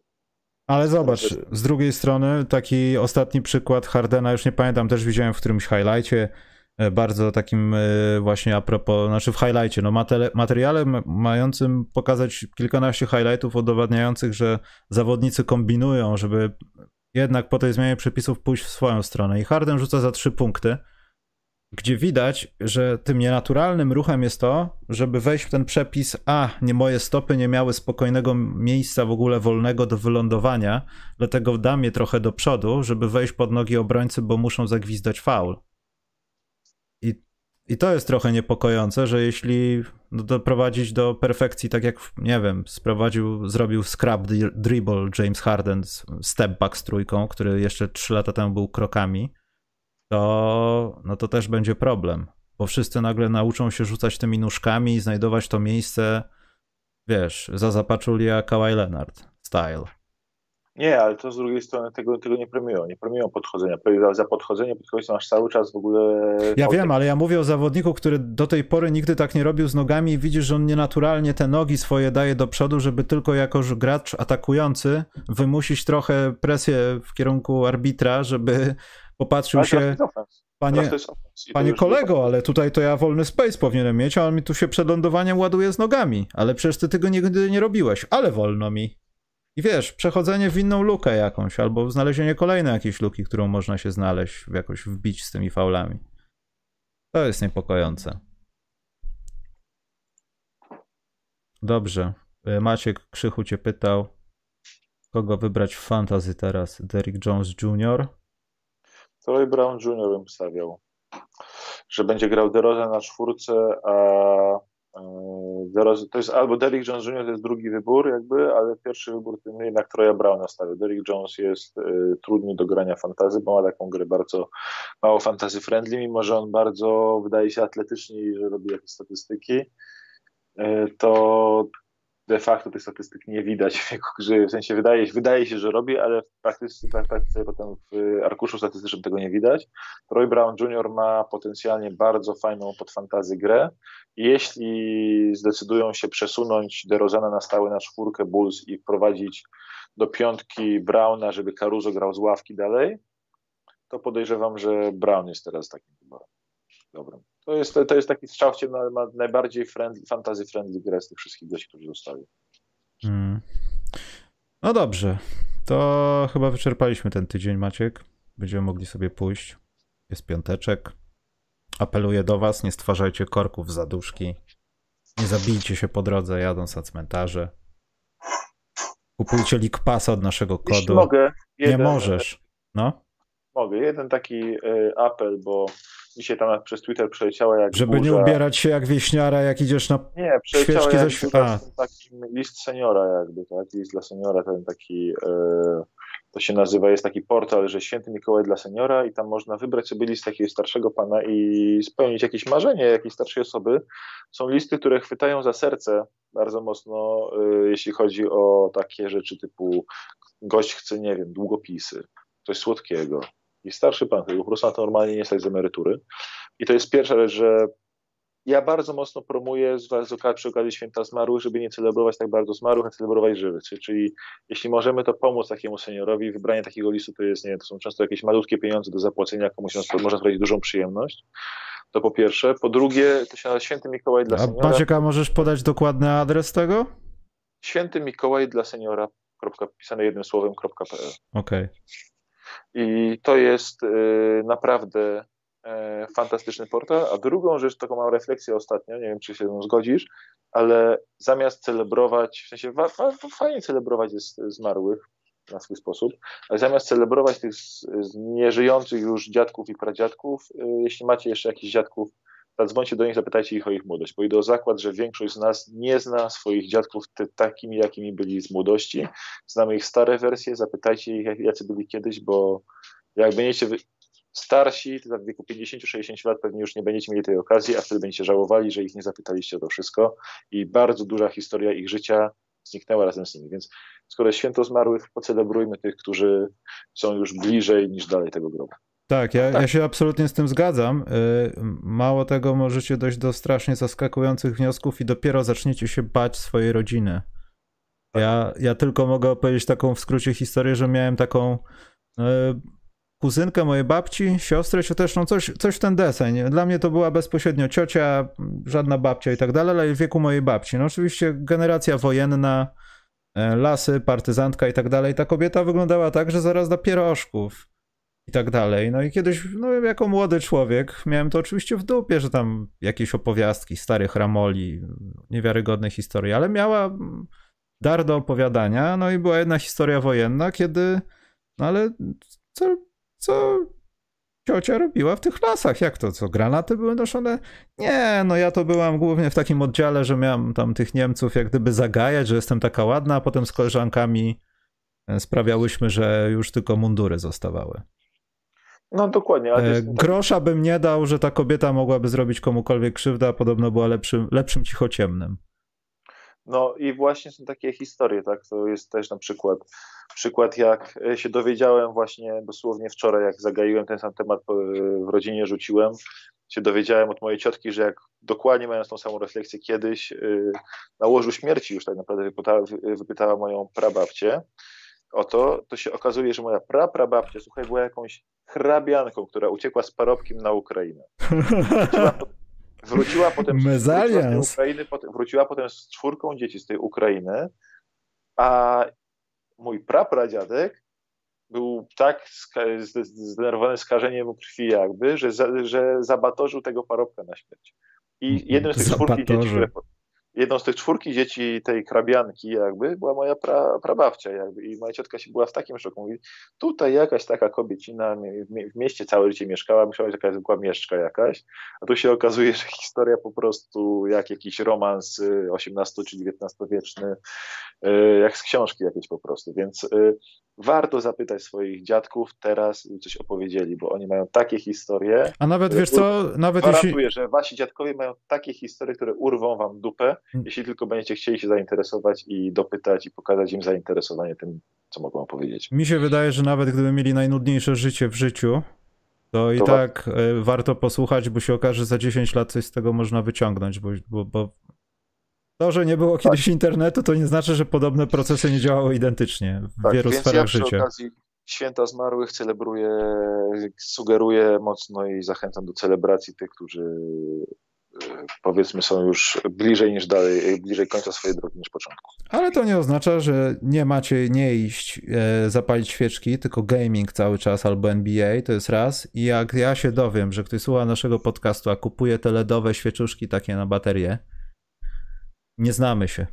Ale zobacz, z drugiej strony taki ostatni przykład Hardena, już nie pamiętam, też widziałem w którymś highlightie, e, bardzo takim e, właśnie a propos, znaczy w highlightie, no materiale mającym pokazać kilkanaście highlightów udowadniających, że zawodnicy kombinują, żeby jednak po tej zmianie przepisów pójść w swoją stronę. I Harden rzuca za trzy punkty, gdzie widać, że tym nienaturalnym ruchem jest to, żeby wejść w ten przepis, a nie moje stopy nie miały spokojnego miejsca w ogóle wolnego do wylądowania, dlatego dam je trochę do przodu, żeby wejść pod nogi obrońcy, bo muszą zagwizdać faul. I to jest trochę niepokojące, że jeśli doprowadzić do perfekcji, tak jak, nie wiem, sprowadził, zrobił scrap dribble James Harden, step back z trójką, który jeszcze 3 lata temu był krokami, to, no to też będzie problem, bo wszyscy nagle nauczą się rzucać tymi nóżkami i znajdować to miejsce, wiesz, za zapaczulia Kawhi Leonard style. Nie, ale to z drugiej strony tego, tego nie premiują. Nie premiują podchodzenia. Za podchodzenie podchodzenie masz cały czas w ogóle. Ja wiem, ale ja mówię o zawodniku, który do tej pory nigdy tak nie robił z nogami i widzisz, że on nienaturalnie te nogi swoje daje do przodu, żeby tylko jako gracz atakujący wymusić trochę presję w kierunku arbitra, żeby popatrzył ale się. Panie, panie kolego, ale tutaj to ja wolny space powinienem mieć, a on mi tu się przed lądowaniem ładuje z nogami. Ale przecież ty tego nigdy nie robiłeś, ale wolno mi. I wiesz, przechodzenie w inną lukę jakąś, albo znalezienie kolejnej jakiejś luki, którą można się znaleźć, jakoś wbić z tymi faulami. To jest niepokojące. Dobrze. E, Maciek Krzychu cię pytał, kogo wybrać w fantasy teraz? Derrick Jones Jr.? Troy Brown Jr. bym stawiał. Że będzie grał DeRozan na czwórce, a to jest albo Derrick Jones Jr. to jest drugi wybór jakby, ale pierwszy wybór to jednak Troja Browna stawię. Derrick Jones jest y, trudny do grania fantazy, bo ma taką grę bardzo mało fantazy friendly, mimo że on bardzo wydaje się atletyczny i że robi jakieś statystyki, y, to de facto tych statystyk nie widać w jego grze, w sensie wydaje, wydaje się, że robi, ale w praktyce, praktyce potem w arkuszu statystycznym tego nie widać. Troy Brown Jr. ma potencjalnie bardzo fajną podfantazy grę i jeśli zdecydują się przesunąć DeRozana na stałe na czwórkę Bulls i wprowadzić do piątki Browna, żeby Caruso grał z ławki dalej, to podejrzewam, że Brown jest teraz takim wyborem. Dobrym. To jest, to jest taki strzał na, najbardziej friendly, fantasy friendly grę z tych wszystkich gości, którzy zostali. Hmm. No dobrze. To chyba wyczerpaliśmy ten tydzień, Maciek. Będziemy mogli sobie pójść. Jest piąteczek. Apeluję do was, nie stwarzajcie korków za duszki. Nie zabijcie się po drodze jadąc na cmentarze. Kupujcie League Pass od naszego kodu. Jeśli mogę. Jeden, nie możesz. No? Mogę. Jeden taki y, apel, bo dzisiaj tam przez Twitter przeleciała jak Żeby burza. nie ubierać się jak wieśniara, jak idziesz na nie, świeczki ze świata. list seniora jakby, tak? List dla seniora, ten taki, e, to się nazywa, jest taki portal, że Święty Mikołaj dla seniora i tam można wybrać sobie list takiego starszego pana i spełnić jakieś marzenie jakiejś starszej osoby. Są listy, które chwytają za serce bardzo mocno, e, jeśli chodzi o takie rzeczy typu gość chce, nie wiem, długopisy, coś słodkiego, i starszy pan, który po prostu na to normalnie nie stać z emerytury. I to jest pierwsza rzecz, że ja bardzo mocno promuję z, z okazji, przy okazji święta zmarłych, żeby nie celebrować tak bardzo zmarłych, a celebrować żywych. Czyli jeśli możemy to pomóc takiemu seniorowi, wybranie takiego listu to jest, nie to są często jakieś malutkie pieniądze do zapłacenia, komuś można sprawić dużą przyjemność. To po pierwsze. Po drugie, to się nazywa Święty Mikołaj dla a seniora. Możesz podać dokładny adres tego? Święty Mikołaj dla seniora, pisane jednym słowem.pl. Okej. Okay. I to jest y, naprawdę e, fantastyczny portal. A drugą rzecz, taką mam refleksję ostatnio, nie wiem, czy się z zgodzisz, ale zamiast celebrować, w sensie fajnie celebrować jest zmarłych na swój sposób, ale zamiast celebrować tych nieżyjących już dziadków i pradziadków, y, jeśli macie jeszcze jakichś dziadków, zadzwońcie do nich, zapytajcie ich o ich młodość, idę o zakład, że większość z nas nie zna swoich dziadków takimi, jakimi byli z młodości. Znamy ich stare wersje, zapytajcie ich, jacy byli kiedyś, bo jak będziecie starsi, to w wieku 50-60 lat pewnie już nie będziecie mieli tej okazji, a wtedy będziecie żałowali, że ich nie zapytaliście o to wszystko i bardzo duża historia ich życia zniknęła razem z nimi. Więc skoro święto zmarłych, pocelebrujmy tych, którzy są już bliżej niż dalej tego grobu. Tak, ja, tak. ja się absolutnie z tym zgadzam. Y, mało tego, możecie dojść do strasznie zaskakujących wniosków i dopiero zaczniecie się bać swojej rodziny. Tak. Ja, ja tylko mogę opowiedzieć taką w skrócie historię, że miałem taką y, kuzynkę mojej babci, siostrę cioteczną, coś, coś w ten deseń. Dla mnie to była bezpośrednio ciocia, żadna babcia i tak dalej, ale w wieku mojej babci. No oczywiście generacja wojenna, y, lasy, partyzantka i tak dalej. Ta kobieta wyglądała tak, że zaraz da pierożków i tak dalej. No i kiedyś, no jako młody człowiek, miałem to oczywiście w dupie, że tam jakieś opowiastki starych ramoli, niewiarygodne historie, ale miała dar do opowiadania. No i była jedna historia wojenna, kiedy, no ale co, co ciocia robiła w tych lasach? Jak to, co, granaty były noszone? Nie, no ja to byłam głównie w takim oddziale, że miałam tam tych Niemców jak gdyby zagajać, że jestem taka ładna, a potem z koleżankami sprawiałyśmy, że już tylko mundury zostawały. No dokładnie. Ale jest... Grosza bym nie dał, że ta kobieta mogłaby zrobić komukolwiek krzywdę, a podobno była lepszym, lepszym cichociemnym. No i właśnie są takie historie, tak? To jest też na przykład przykład, jak się dowiedziałem właśnie dosłownie wczoraj, jak zagaiłem ten sam temat w rodzinie, rzuciłem, się dowiedziałem od mojej ciotki, że jak dokładnie mając tą samą refleksję kiedyś na łożu śmierci już tak naprawdę wypytała, wypytała moją prababcię o to, to się okazuje, że moja pra, prababcia, słuchaj, była jakąś hrabianką, która uciekła z parobkiem na Ukrainę. Wróciła, wróciła potem, wróciła, z Ukrainy, potem, wróciła potem z czwórką dzieci z tej Ukrainy, a mój prapradziadek był tak zdenerwowany skażeniem krwi jakby, że, że zabatorzył tego parobka na śmierć. I jednym z tych czwórki dzieci, które, jedną z tych czwórki dzieci tej krabianki jakby była moja pra, prababcia jakby i moja ciotka się była w takim szoku. Mówi, tutaj jakaś taka kobiecina w mieście całe życie mieszkała, myślała, że jakaś zwykła mieszczka jakaś, a tu się okazuje, że historia po prostu jak jakiś romans XVIII czy XIX wieczny, y, jak z książki jakieś po prostu, więc y, warto zapytać swoich dziadków teraz, coś opowiedzieli, bo oni mają takie historie. A nawet wiesz co, nawet gwarantuję, jeśli... że wasi dziadkowie mają takie historie, które urwą wam dupę, hmm. jeśli tylko będziecie chcieli się zainteresować i dopytać i pokazać im zainteresowanie tym, co mogą opowiedzieć. Mi się wydaje, że nawet gdyby mieli najnudniejsze życie w życiu, to i to tak e, warto posłuchać, bo się okaże, że za 10 lat coś z tego można wyciągnąć, bo, bo, bo to, że nie było kiedyś tak. internetu, to nie znaczy, że podobne procesy nie działały identycznie w tak, wielu więc sferach ja przy życia. Okazji święta zmarłych celebruję, sugeruję mocno i zachęcam do celebracji tych, którzy e, powiedzmy są już bliżej niż dalej, bliżej końca swojej drogi niż początku. Ale to nie oznacza, że nie macie nie iść e, zapalić świeczki, tylko gaming cały czas albo NBA, to jest raz. I jak ja się dowiem, że ktoś słucha naszego podcastu, a kupuje te LEDowe świeczuszki takie na baterię, nie znamy się.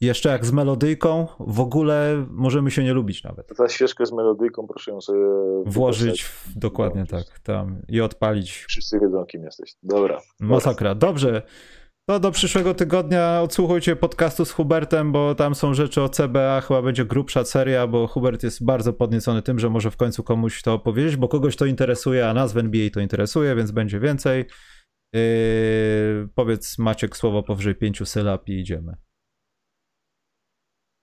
Jeszcze jak z melodyjką, w ogóle możemy się nie lubić nawet. Ta świeczkę z melodyjką, proszę ją sobie włożyć, w, dokładnie tak, tam i odpalić. Wszyscy wiedzą, kim jesteś. Dobra. Masakra. Dobrze. To do przyszłego tygodnia odsłuchujcie podcastu z Hubertem, bo tam są rzeczy o CBA, chyba będzie grubsza seria, bo Hubert jest bardzo podniecony tym, że może w końcu komuś to opowiedzieć, bo kogoś to interesuje, a nas w NBA to interesuje, więc będzie więcej. Yy, powiedz Maciek słowo powyżej pięciu sylab i idziemy.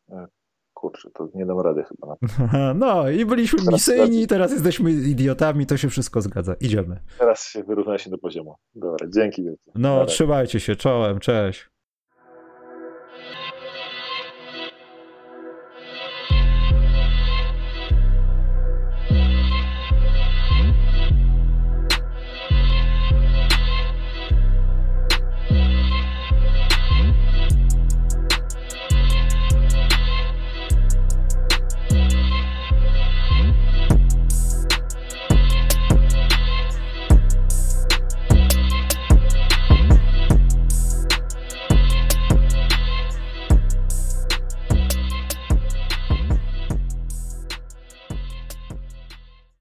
E, kurczę, to nie dam rady chyba. No i byliśmy teraz, misyjni, teraz jesteśmy idiotami, to się wszystko zgadza. Idziemy. Teraz się wyrówna się do poziomu. Dobra, dzięki wielkie. No, trzymajcie się, czołem, cześć.